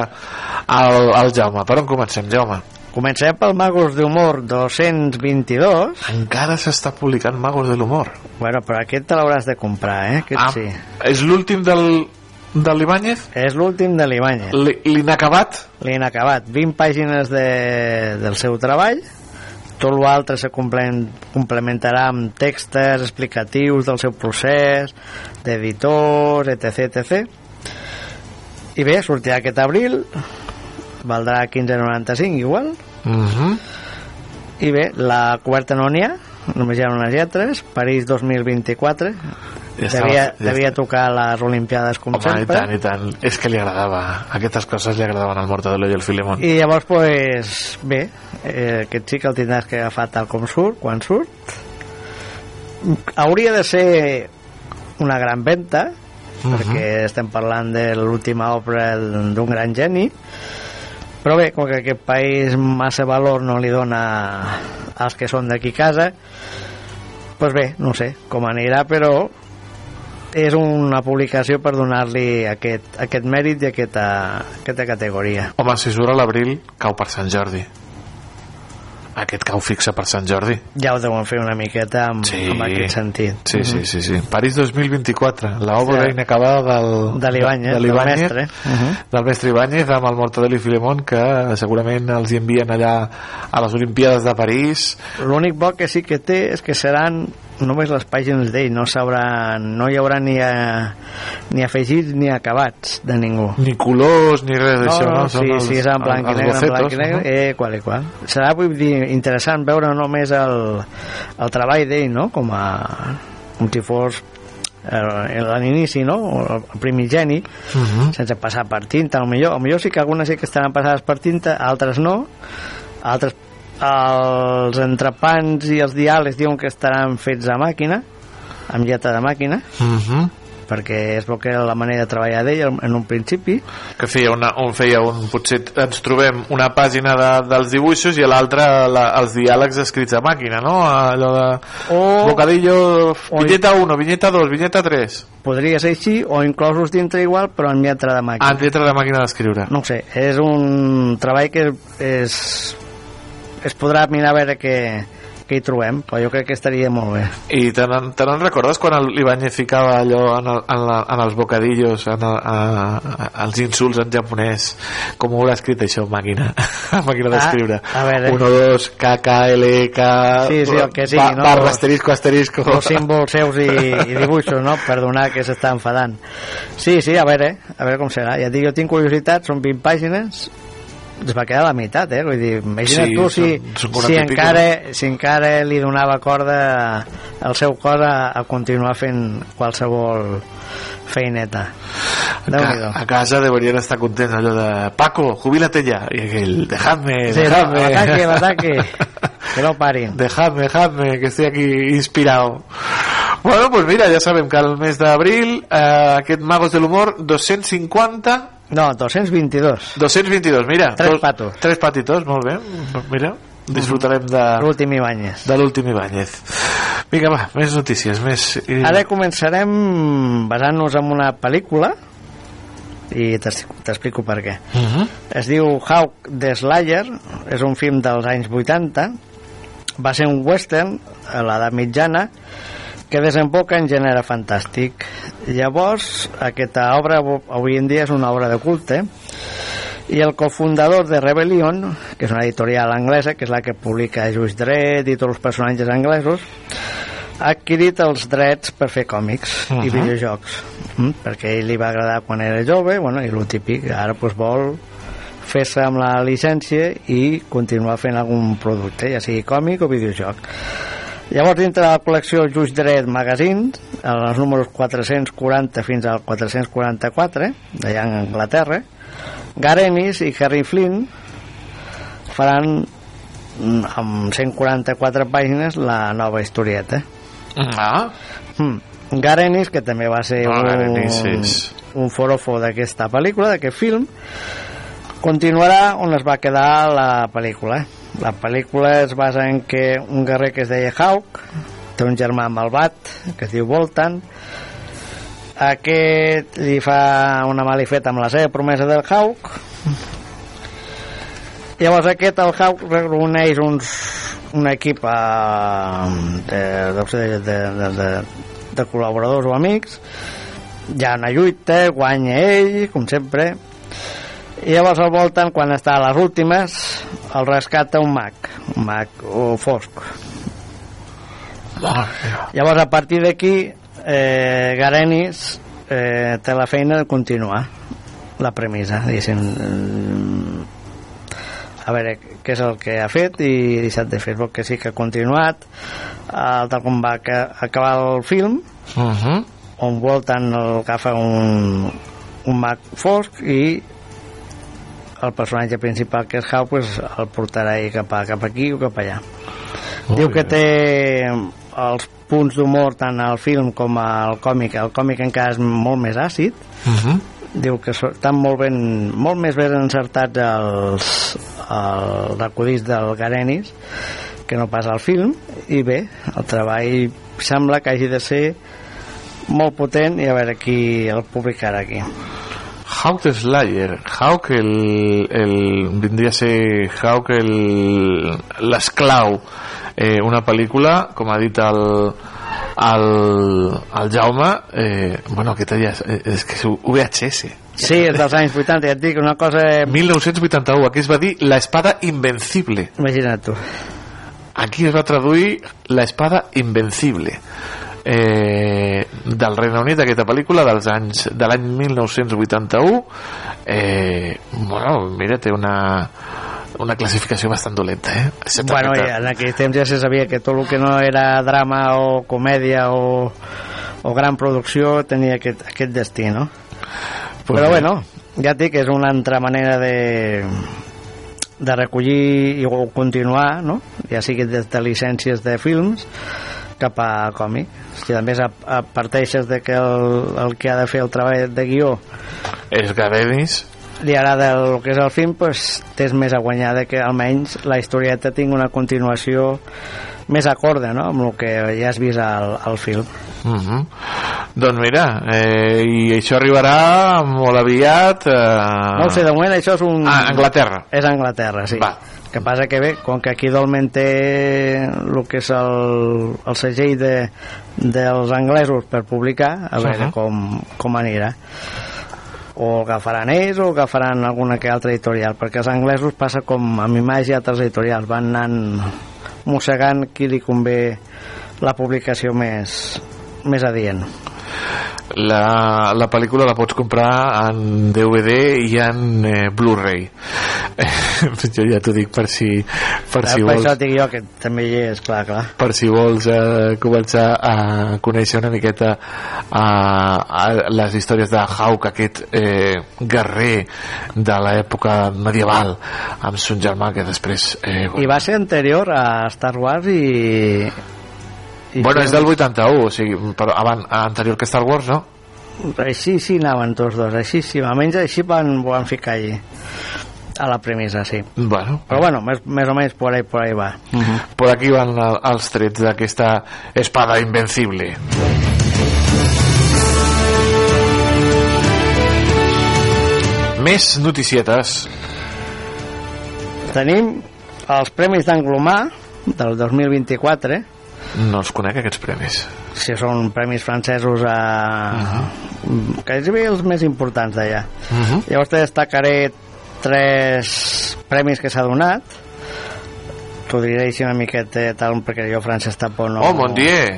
el, el Jaume per on comencem, Jaume? Comencem pel Magos d'Humor 222. Encara s'està publicant Magos de l'Humor. Bueno, però aquest te l'hauràs de comprar, eh? Aquest Ah, sí. És l'últim del, de l'Ibáñez? És l'últim de l'Ibáñez. L'inacabat? L'inacabat. 20 pàgines de, del seu treball. Tot l'altre se complementarà amb textos explicatius del seu procés, d'editors, etc, etc. I bé, sortirà aquest abril, valdrà 15,95 igual, Mm -hmm. i bé, la coberta no n'hi ha, només hi ha unes lletres, París 2024, Ja estava- devia, ja devia tocar les Olimpiades com Home, i sempre. tant, i tant. És que li agradava. Aquestes coses li agradaven al Mortadelo i al Filemón. I llavors, pues, bé, eh, aquest que el tindràs que agafar tal com surt, quan surt. Hauria de ser una gran venda, Mhm. perquè estem parlant de l'última obra d'un gran geni, però bé, com que aquest país massa valor no li dona als que són d'aquí casa, pues bé, no sé com anirà, però és una publicació per donar-li aquest, aquest mèrit i aquesta, aquesta categoria. Home, si surt a l'abril, cau per Sant Jordi. Aquest cau fixa per Sant Jordi. Ja ho deuen fer una miqueta amb, Sí. amb aquest sentit. Sí, sí, sí, sí. París 2024, l'obra Sí. inacabada del, De l'Ibáñez, de del l'Ibáñez, mestre. Mhm. del mestre Ibáñez amb el Mortadelo i Filemón que segurament els hi envien allà a les Olimpiades de París L'únic bo que sí que té és que seran només les pàgines d'ell, no s'hauran, no hi haurà ni, a, ni afegits ni acabats de ningú. ni colors ni res No, d'això no, no? sí, Són els- sí, és en blanc i negre, en blanc i negre, no? eh, qual i qual. Serà, vull dir, interessant veure només el, el treball d'ell, no?, com a com si fos eh, a l'inici, no?, el primigeni, Mhm. sense passar per tinta, millor, a millor sí que algunes sí que estaran passades per tinta, altres no, altres els entrepans i els diàlegs diuen que estaran fets a màquina, amb lletra de màquina, Mhm. perquè és bo que era la manera de treballar d'ell en un principi, que feia, una, un, feia un, potser ens trobem una pàgina de, dels dibuixos i a l'altra la, els diàlegs escrits a màquina no? allò de O- bocadillo vinyeta 1, vinyeta 2, vinyeta 3 podria ser així o inclosos dintre igual però en lletra de màquina en lletra de màquina d'escriure no sé, és un treball que és es podrà mirar a veure què, què hi trobem però jo crec que estaria molt bé i te n'en recordes quan l'Ibáñez ficava allò en, el, en, la, en els bocadillos en el, a, a, els insults en japonès com ho haurà escrit això màquina màquina d'escriure Ah, a veure. 1, 2, K, K, L, K Sí, sí, el que sigui, ba- no? barra, asterisco, asterisco els símbols seus i, i dibuixos, no? Per donar que s'està enfadant. Sí, sí, a veure, a veure com serà. Ja et dic, jo tinc curiositat, són 20 pàgines, es va quedar a la meitat, eh? Vull dir, imagina't Sí, tu si, són- són 40 si, i encara, si encara li donava corda al seu cos a, a continuar fent qualsevol feineta. Déu-n'hi-do. a casa deberien estar contents allò de Paco, jubílate ya y aquel, dejadme, Sí, no, dejadme l'ataque, l'ataque. Que no parin. dejadme, dejadme que estoy aquí inspirado bueno, pues mira, ya saben que al mes d'abril eh, aquest Magos de l'Humor 250 No, 222. 222, mira Tres dos- patos. tres patitos, molt bé mira, disfrutarem de, L'últim Ibáñez. de l'últim Ibáñez Vinga, va, més notícies, més... Ara començarem basant-nos en una pel·lícula i t'explico per què. Uh -huh. Es diu Hawk the Slayer, és un film dels anys 80, va ser un western a l'edat mitjana que desemboca en gènere fantàstic. Llavors, aquesta obra avui en dia és una obra de culte i el cofundador de Rebellion, que és una editorial anglesa, que és la que publica Just Dredd i tots els personatges anglesos, ha adquirit els drets per fer còmics uh -huh. i videojocs mm? perquè ell li va agradar quan era jove bueno, i el típic, ara pues, vol fer-se amb la llicència i continuar fent algun producte, ja sigui còmic o videojoc. Llavors, dintre de la col·lecció Just Dredd Magazine, en els números 440 fins al 444, d'allà en Anglaterra, Garenis i Harry Flynn faran mm, amb 144 pàgines la nova historieta. Ah. Mm. Garenis, que també va ser Ah, un, Garenis un forofo d'aquesta pel·lícula, d'aquest film, continuarà on es va quedar la pel·lícula. La pel·lícula es basa en que un guerrer que es deia Hawk té un germà malvat que es diu Voltan aquest li fa una malifeta amb la seva promesa del Hawk. Llavors aquest el Hawk reuneix uns, un equip eh, de, de, de, de, de col·laboradors o amics. Hi ha una lluita, guanya ell com sempre. I llavors al voltant quan està a les últimes el rescata un mag un mag o fosc llavors a partir d'aquí eh, Garenis eh, té la feina de continuar la premissa diguéssim mm, a veure què és el que ha fet i deixat de fer que sí que ha continuat eh, tal com va aca- acabar el film Uh -huh. on Walton el agafa un, un mag fosc i el personatge principal que és Hau pues, el portarà ell cap, a, cap aquí o cap allà. Molt diu que té els punts d'humor tant al film com al còmic. El còmic encara és molt més àcid. Uh -huh. diu que estan molt, ben, molt més ben encertats els, els acudits del Garenis que no pas al film. I bé, el treball sembla que hagi de ser molt potent i a veure qui el publicarà aquí Hawk Slayer Hawk el, el vindria a ser Hawk el l'esclau eh, una pel·lícula com ha dit el el, el Jaume eh, bueno aquest ja és, és que és VHS Sí, és dels anys 80, ja et dic, una cosa... 1981, aquí es va dir La espada invencible. Imagina't tu. Aquí es va traduir La espada invencible. Eh, del Regne Unit, aquesta pel·lícula dels anys de l'any 1981 eh, bueno, mira, té una una classificació bastant dolenta eh? Excepte Bueno, aquesta- ja, en aquell temps ja se sabia que tot el que no era drama o comèdia o, o gran producció tenia aquest, aquest destí, no? Pues Però bé. bueno, ja et dic, és una altra manera de de recollir i continuar, no? Ja sigui des de llicències de films cap a còmic. Si a més parteixes de que el, el que ha de fer el treball de guió és Garenis li agrada el que és el film pues, tens més a guanyar de que almenys la historieta tingui una continuació més acorde no? amb el que ja has vist al, al film Uh -huh. Doncs mira, eh, i això arribarà molt aviat... Eh... no ho sé, de moment això és un... A Anglaterra. És Anglaterra, sí. Va. Que passa que bé, com que aquí dolment té el que és el, el segell de, dels anglesos per publicar, a veure Ahà. com, com anirà o el agafaran ells o agafaran alguna que altra editorial perquè els anglesos passa com amb imatge i altres editorials van anant mossegant qui li convé la publicació més més adient la, la pel·lícula la pots comprar en DVD i en eh, Blu-ray. Jo ja t'ho dic per si per si per vols. això dic jo que també hi és, clar, clar. Per si vols eh, començar a conèixer una miqueta a, a les històries de Hawk, aquest eh, guerrer de l'època medieval amb son germà que després eh, i va ser anterior a Star Wars i... i bueno, és fer- del 81 o sigui, però abans, anterior que Star Wars no? així sí anaven tots dos així sí, almenys així van, van ficar allí a la premissa, sí. Bueno. Però bueno, més, més o menys por ahí, por ahí va. Por aquí van els trets d'aquesta espada invencible. Més noticietes. Tenim els Premis d'Anglomà del 2024, No els conec, aquests premis. si són premis francesos a... que és els més importants d'allà. Uh -huh. Llavors te destacaré tres premis que s'ha donat. T'ho diré així una miqueta tal, perquè jo francès tampoc no... Oh, mon dieu!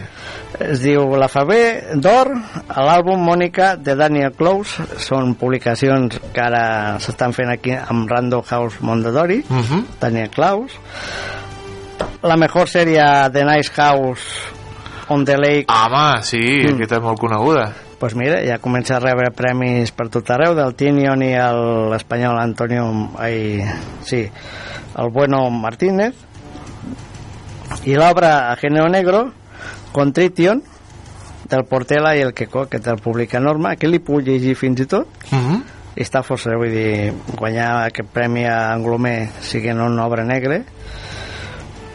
Es diu La Fabé d'Or, l'àlbum Mònica de Daniel Close. Són publicacions que ara s'estan fent aquí amb Random House Mondadori, Uh -huh. Daniel Klaus. La mejor sèrie The Nice House on the Lake. Home, sí, Mm. aquesta és molt coneguda. pues mira, ja comença a rebre premis per tot arreu, del Tinion i l'espanyol Antonio... Ai, sí, el Bueno Martínez. I l'obra A Género Negro, Contrition, del Portela i el Queco, que te'l publica Norma, que li puc llegir fins i tot, Uh -huh. i està força, vull dir, guanyar aquest premi a Anglomer siguent una obra negra,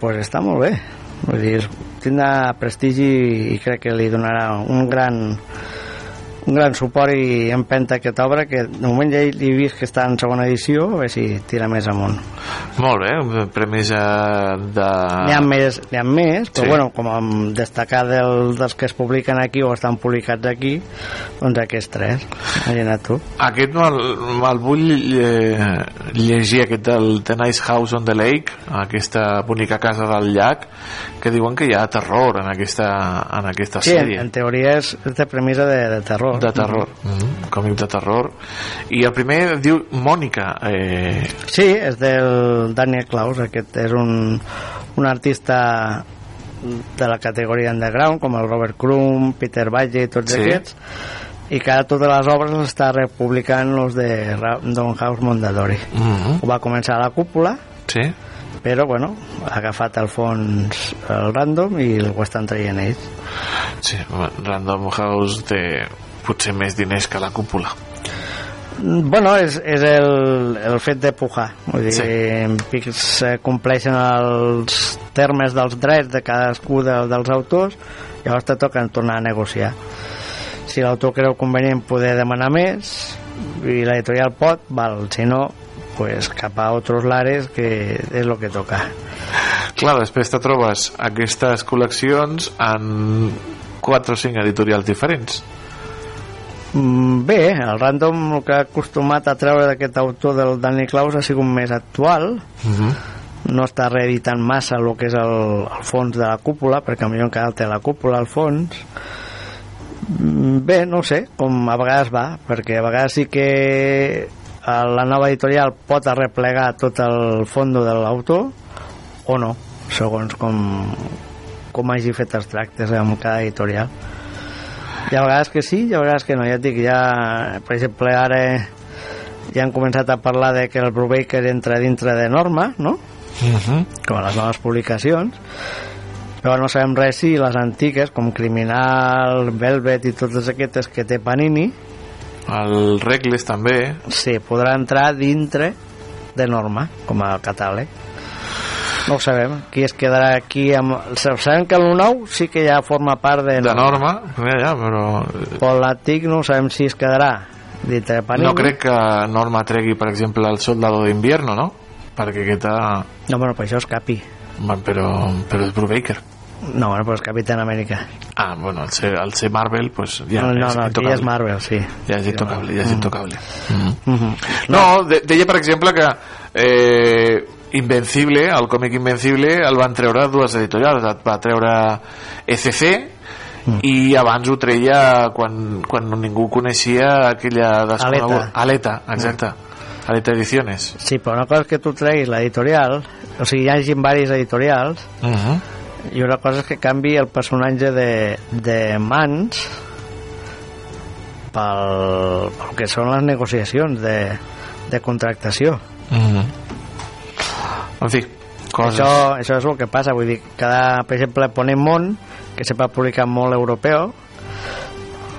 pues està molt bé. Vull dir, tindrà prestigi i crec que li donarà un gran un gran suport i empenta aquesta obra que de moment ja he vist que està en segona edició a veure si tira més amunt Molt bé, premis eh, de... n'hi ha més, n'hi ha més però Sí. bueno, com a destacar del, dels que es publiquen aquí o estan publicats aquí doncs aquests tres imagina't tu Aquest me'l me vull eh, llegir, aquest del The Nice House on the Lake, aquesta bonica casa del llac, que diuen que hi ha terror en aquesta, en aquesta sí, en, sèrie. en teoria és, és de premissa de, de terror De terror, mm -hmm. còmic de terror. I el primer diu Mònica. Eh, Sí, és del Daniel Klaus, aquest és un, un artista de la categoria underground, com el Robert Crumb, Peter Valle i tots Sí. aquests, i que ara totes les obres les està republicant los de Random House Mondadori. Mhm. Ho va començar a la cúpula, sí. però bueno, ha agafat el fons el random i ho estan traient ells. Sí, Random House té potser més diners que la cúpula. Mm, Bueno, és, és el, el fet de pujar. Vull dir, Sí. se compleixen els termes dels drets de cadascú de, dels autors, llavors te toquen tornar a negociar. Si l'autor creu convenient poder demanar més i l'editorial pot, val. Si no, pues cap a altres lares que és el que toca. Clar, després te trobes aquestes col·leccions en 4 o 5 editorials diferents. Mm, Bé, el random el que ha acostumat a treure d'aquest autor del Dani Claus ha sigut més actual, Uh -huh. no està reeditant massa el que és el, el fons de la cúpula, perquè millor encara té la cúpula al fons. Mm, Bé, no sé, com a vegades va, perquè a vegades sí que eh, la nova editorial pot arreplegar tot el fons de l'autor o no, segons com, com hagi fet els tractes amb cada editorial. Hi ha vegades que sí, hi ha vegades que no. Ja et dic, ja, per exemple, ara ja han començat a parlar de que el Brubaker entra dintre de norma, no? Uh -huh. com a les noves publicacions però no sabem res si les antigues com Criminal, Velvet i totes aquestes que té Panini El Regles també. sí, podrà entrar dintre de norma com a catàleg no ho sabem, qui es quedarà aquí amb... sabem que el nou sí que ja forma part de, De norma, ja, ja, però però l'antic no sabem si es quedarà no crec que Norma tregui, per exemple, el Soldado d'Invierno, no? Perquè aquesta... no, bueno, però això és Capi Bueno, però, però és Brubaker. no, bueno, però és Capitán Amèrica Ah, bueno, al ser, al ser Marvel, pues ja no, no, és no, aquí intocable. ja és Marvel, sí Ja és intocable, ja és intocable. Mhm. No, de, deia, per exemple, que eh, Invencible, el còmic Invencible, el van treure dues editorials. Et va treure ECC Mm. i abans ho treia quan, quan ningú coneixia aquella desconeguda... Aleta. Aleta, exacte. Aleta Ediciones. Sí, però una cosa és que tu treguis l'editorial, o sigui, hi hagi diversos editorials, Uh -huh. i una cosa és que canvi el personatge de, de mans pel, pel que són les negociacions de, de contractació. Uh -huh. En fi, coses... Això, això és el que passa, vull dir, cada, per exemple, Ponemon, que se va publicar molt europeu,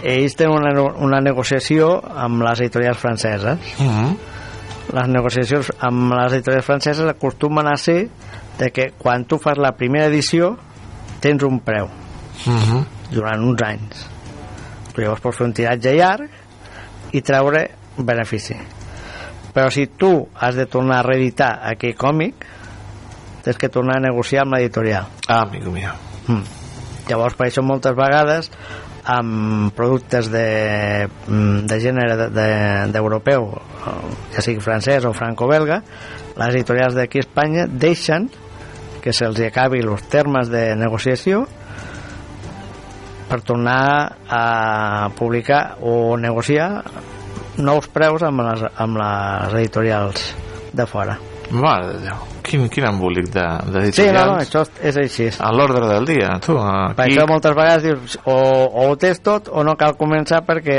ells tenen una, una negociació amb les editorials franceses. Uh -huh. les negociacions amb les editorials franceses acostumen a ser de que quan tu fas la primera edició tens un preu Mhm. durant uns anys tu llavors pots fer un tiratge llarg i treure benefici però si tu has de tornar a reeditar aquell còmic tens que tornar a negociar amb l'editorial ah, amigo mío mm. llavors per això moltes vegades amb productes de, mm, de gènere de- de- d'europeu de, ja sigui francès o franco-belga les editorials d'aquí a Espanya deixen que se'ls acabi els termes de negociació per tornar a publicar o negociar nous preus amb les, amb les editorials de fora. Mare de Déu, quin, quin embolic de, de Sí, no, no, això és així. A l'ordre del dia, tu. Per Aquí... això moltes vegades dius o, o ho tens tot o no cal començar perquè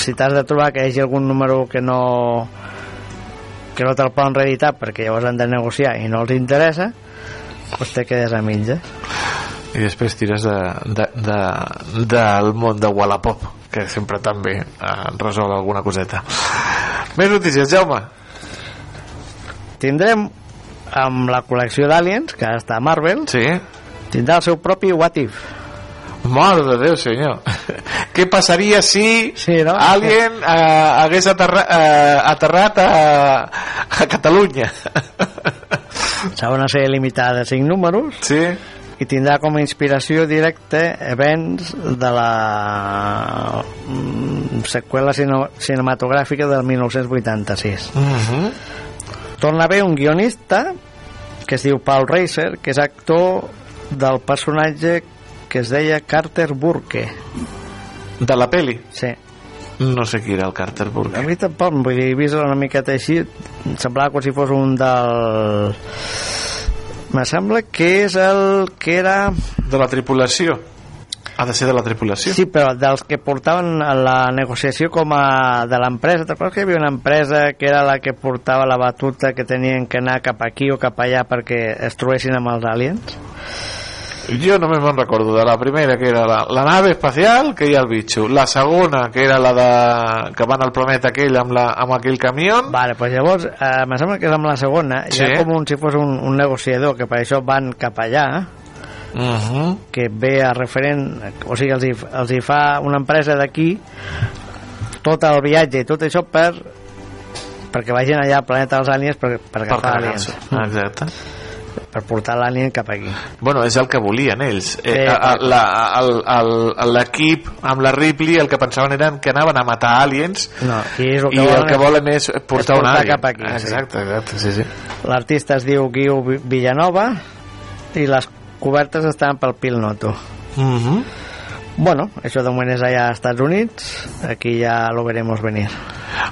si t'has de trobar que hi hagi algun número que no que no te'l poden reeditar perquè llavors han de negociar i no els interessa doncs te quedes a mitges. I després tires de, de, de, del món de Wallapop, que sempre també eh, resol alguna coseta. Més notícies, Jaume. tindrem amb la col·lecció d'Aliens que està a Marvel sí. tindrà el seu propi What If Mare de Déu, senyor. Què passaria si sí, no? Alien eh, hagués aterra, eh, aterrat a, a Catalunya? serà una sèrie limitada de 5 números sí. I tindrà com a inspiració directa events de la mm, seqüela cine- cinematogràfica del 1986 Mm -hmm. torna a haver un guionista que es diu Paul Reiser que és actor del personatge que es deia Carter Burke De la peli? sí No sé qui era el Carter Burke. a mi tampoc, vull dir, he vist una miqueta així em semblava com si fos un del me sembla que és el que era De la tripulació. Ha de ser de la tripulació. Sí, però dels que portaven a la negociació com a de l'empresa, te recordes que hi havia una empresa que era la que portava la batuta que tenien que anar cap aquí o cap allà perquè es trobessin amb els aliens? Jo només me'n recordo de la primera, que era la, la nave espacial, que hi ha el bitxo. La segona, que era la de... que van al planeta aquell amb, la, amb aquell camió. Vale, pues llavors, eh, me sembla que és amb la segona, Sí. hi ha com un, si fos un, un negociador, que per això van cap allà, Uh -huh. que ve a referent, o sigui, els hi, els hi fa una empresa d'aquí tot el viatge i tot això per perquè vagin allà al planeta dels aliens per, per agafar aliens. Ah, Exacte. Per portar l'alien cap aquí. Bueno, és el que volien ells. Eh, L'equip amb la Ripley el que pensaven eren que anaven a matar aliens No, i és el que i volen el que volen és portar, és portar un alien. cap aquí, sí. Exacte, exacte, sí, sí. L'artista es diu Guiu Vi- Villanova i les cobertes estan pel Pil Noto. Mm -hmm. Bueno, això de moment és allà als Estats Units, aquí ja lo veremos venir.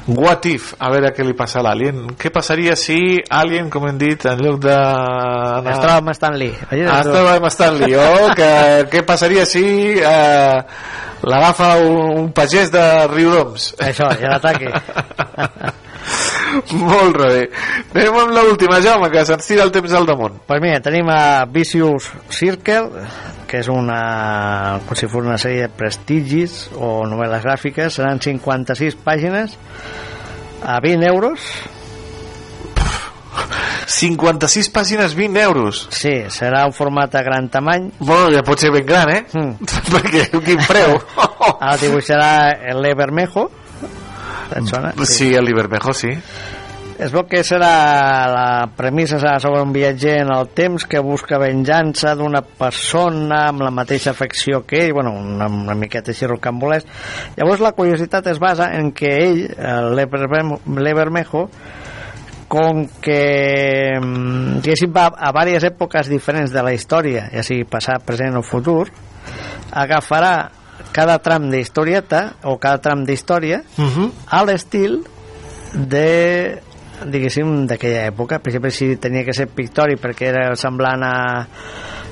What if? A veure què li passa a l'alien. Què passaria si Alien, com hem dit, en lloc de... Es troba amb Stan Lee. Ah, es troba amb Stan Lee. O que, què passaria si eh, l'agafa un, un pagès de Riudoms? Això, ja l'ataque. Molt bé. Anem amb l'última, Jaume, que se'ns tira el temps al damunt. Pues mira, tenim a Vicious Circle, que és una, com si fos una sèrie de prestigis o novel·les gràfiques, seran 56 pàgines a 20 euros. 56 pàgines, 20 euros. Sí, serà un format a gran tamany. Bueno, ja pot ser ben gran, eh? Mm. Perquè quin preu. Ara dibuixarà el Bermejo. Et sona? Sí, el Ibermejo, sí. Es veu que serà la premissa serà sobre un viatger en el temps que busca venjança d'una persona amb la mateixa afecció que ell, bueno, una, una miqueta així rocambolesc. Llavors la curiositat es basa en que ell, l'Ebermejo, com que mm, diguéssim va a diverses èpoques diferents de la història, ja sigui passat, present o futur, agafarà cada tram d'historieta o cada tram d'història Uh -huh. a l'estil de diguéssim d'aquella època. Per exemple si tenia que ser pictori perquè era semblant a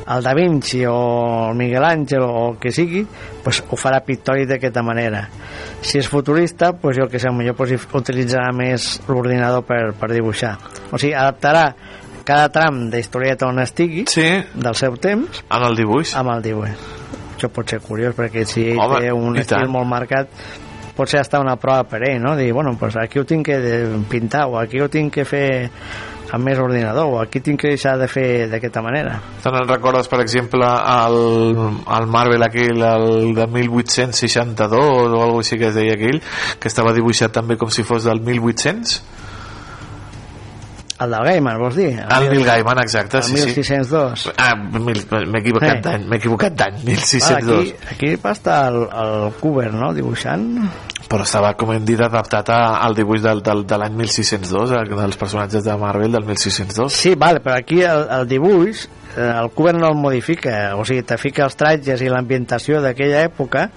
al Da Vinci o el Miguel Àngel o el que sigui pues ho farà pictòric d'aquesta manera. Si és futurista pues jo que sé millor pues, utilitzarà més l'ordinador per, per dibuixar. O sigui adaptarà cada tram d'historieta on estigui sí. del seu temps amb el dibuix. amb el dibuix això pot ser curiós perquè si ell Home, té un estil tant. molt marcat potser està una prova per ell, no? Dir, bueno, pues aquí ho tinc que pintar, o aquí ho tinc que fer amb més ordinador, o aquí tinc que deixar de fer d'aquesta manera. Te'n en recordes, per exemple, el, el Marvel aquell, el de 1862 o alguna així que es deia aquell, que estava dibuixat també com si fos del 1800? El del Gaiman, vols dir? El Neil Gaiman, exacte, el sí, sí. 1602. Ah, mil- m'he equivocat Eh. d'any, m'he equivocat d'any, Vale, 1602. aquí, aquí va estar el, el Cooper, no?, dibuixant. Però estava, com hem dit, adaptat a- al dibuix del, del, de l'any 1602, eh, dels personatges de Marvel del 1602. Sí, vale, però aquí el, el dibuix, el Cooper no el modifica, o sigui, te fica els trajes i l'ambientació d'aquella època,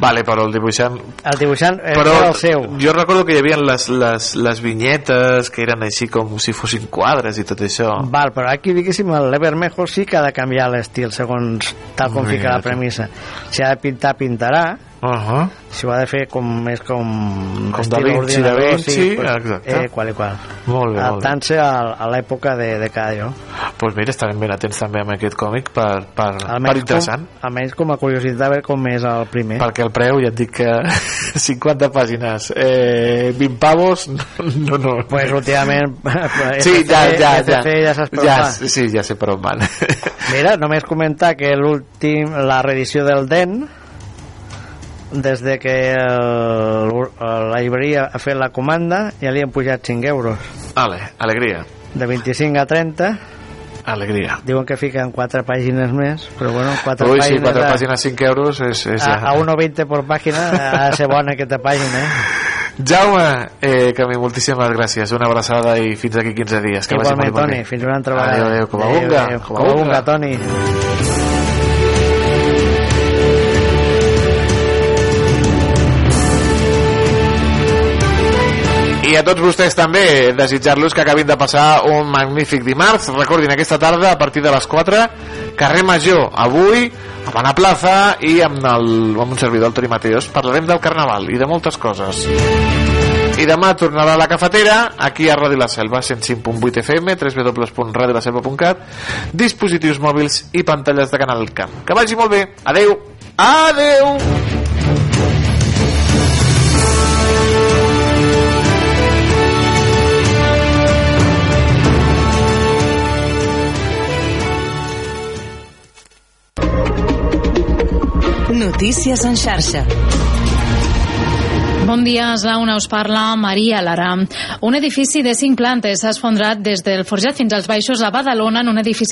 Vale, però el dibuixant... el dibuixant eh, Però era el seu. jo recordo que hi havia les, les, les vinyetes que eren així com si fossin quadres i tot això. Val, però aquí, diguéssim, el Levermejo sí que ha de canviar l'estil segons tal com Mira fica la premissa. Si ha de pintar, pintarà. Uh -huh. Si ho ha de fer com més com... Com Da Vinci, Da ordinador, Vinci, pues, exacte. Eh, qual i qual. Molt bé. Adaptant-se a, a l'època de, de cada lloc. pues mira, estarem ben atents també amb aquest còmic per, per, per Almenys interessant. Com, almenys com a curiositat, a veure com és el primer. Perquè el preu, ja et dic que 50 pàgines, eh, 20 pavos, no, no. Pues últimament... Sí, ja, ja, ja. Ja per ja, sí, ja sé per on van. Mira, només comentar que l'últim, la reedició del DEN, des de que el, la llibreria ha fet la comanda, ja li han pujat 5 euros. Ale, alegria. De 25 a 30. Alegria. Diuen que fiquen 4 pàgines més, però bueno, 4 Ui, pàgines... sí, 4 a, pàgines, 5 euros és, és a, ja... a 1,20 per pàgina ha de ser bona aquesta pàgina, eh? Jaume, eh, Camí, moltíssimes gràcies. Una abraçada i fins aquí 15 dies. Que vagi Igualment, molt. Toni, fins una altra vegada. Adéu, adéu, com a Adéu, bunga. adéu, Com a bunga, Toni. I a tots vostès també desitjar-los que acabin de passar un magnífic dimarts. Recordin, aquesta tarda, a partir de les 4, carrer Major, avui, a Mana Plaza i amb, el, amb un servidor, el Toni Mateos, parlarem del Carnaval i de moltes coses. I demà tornarà a la cafetera, aquí a Ràdio La Selva, 105.8 FM, www.radiolaselva.cat, dispositius mòbils i pantalles de Canal Camp. Que vagi molt bé. Adeu. Adeu. Notícies en xarxa. Bon dia, a una us parla Maria Lara. Un edifici de cinc plantes s'ha esfondrat des del Forjat fins als baixos a Badalona en un edifici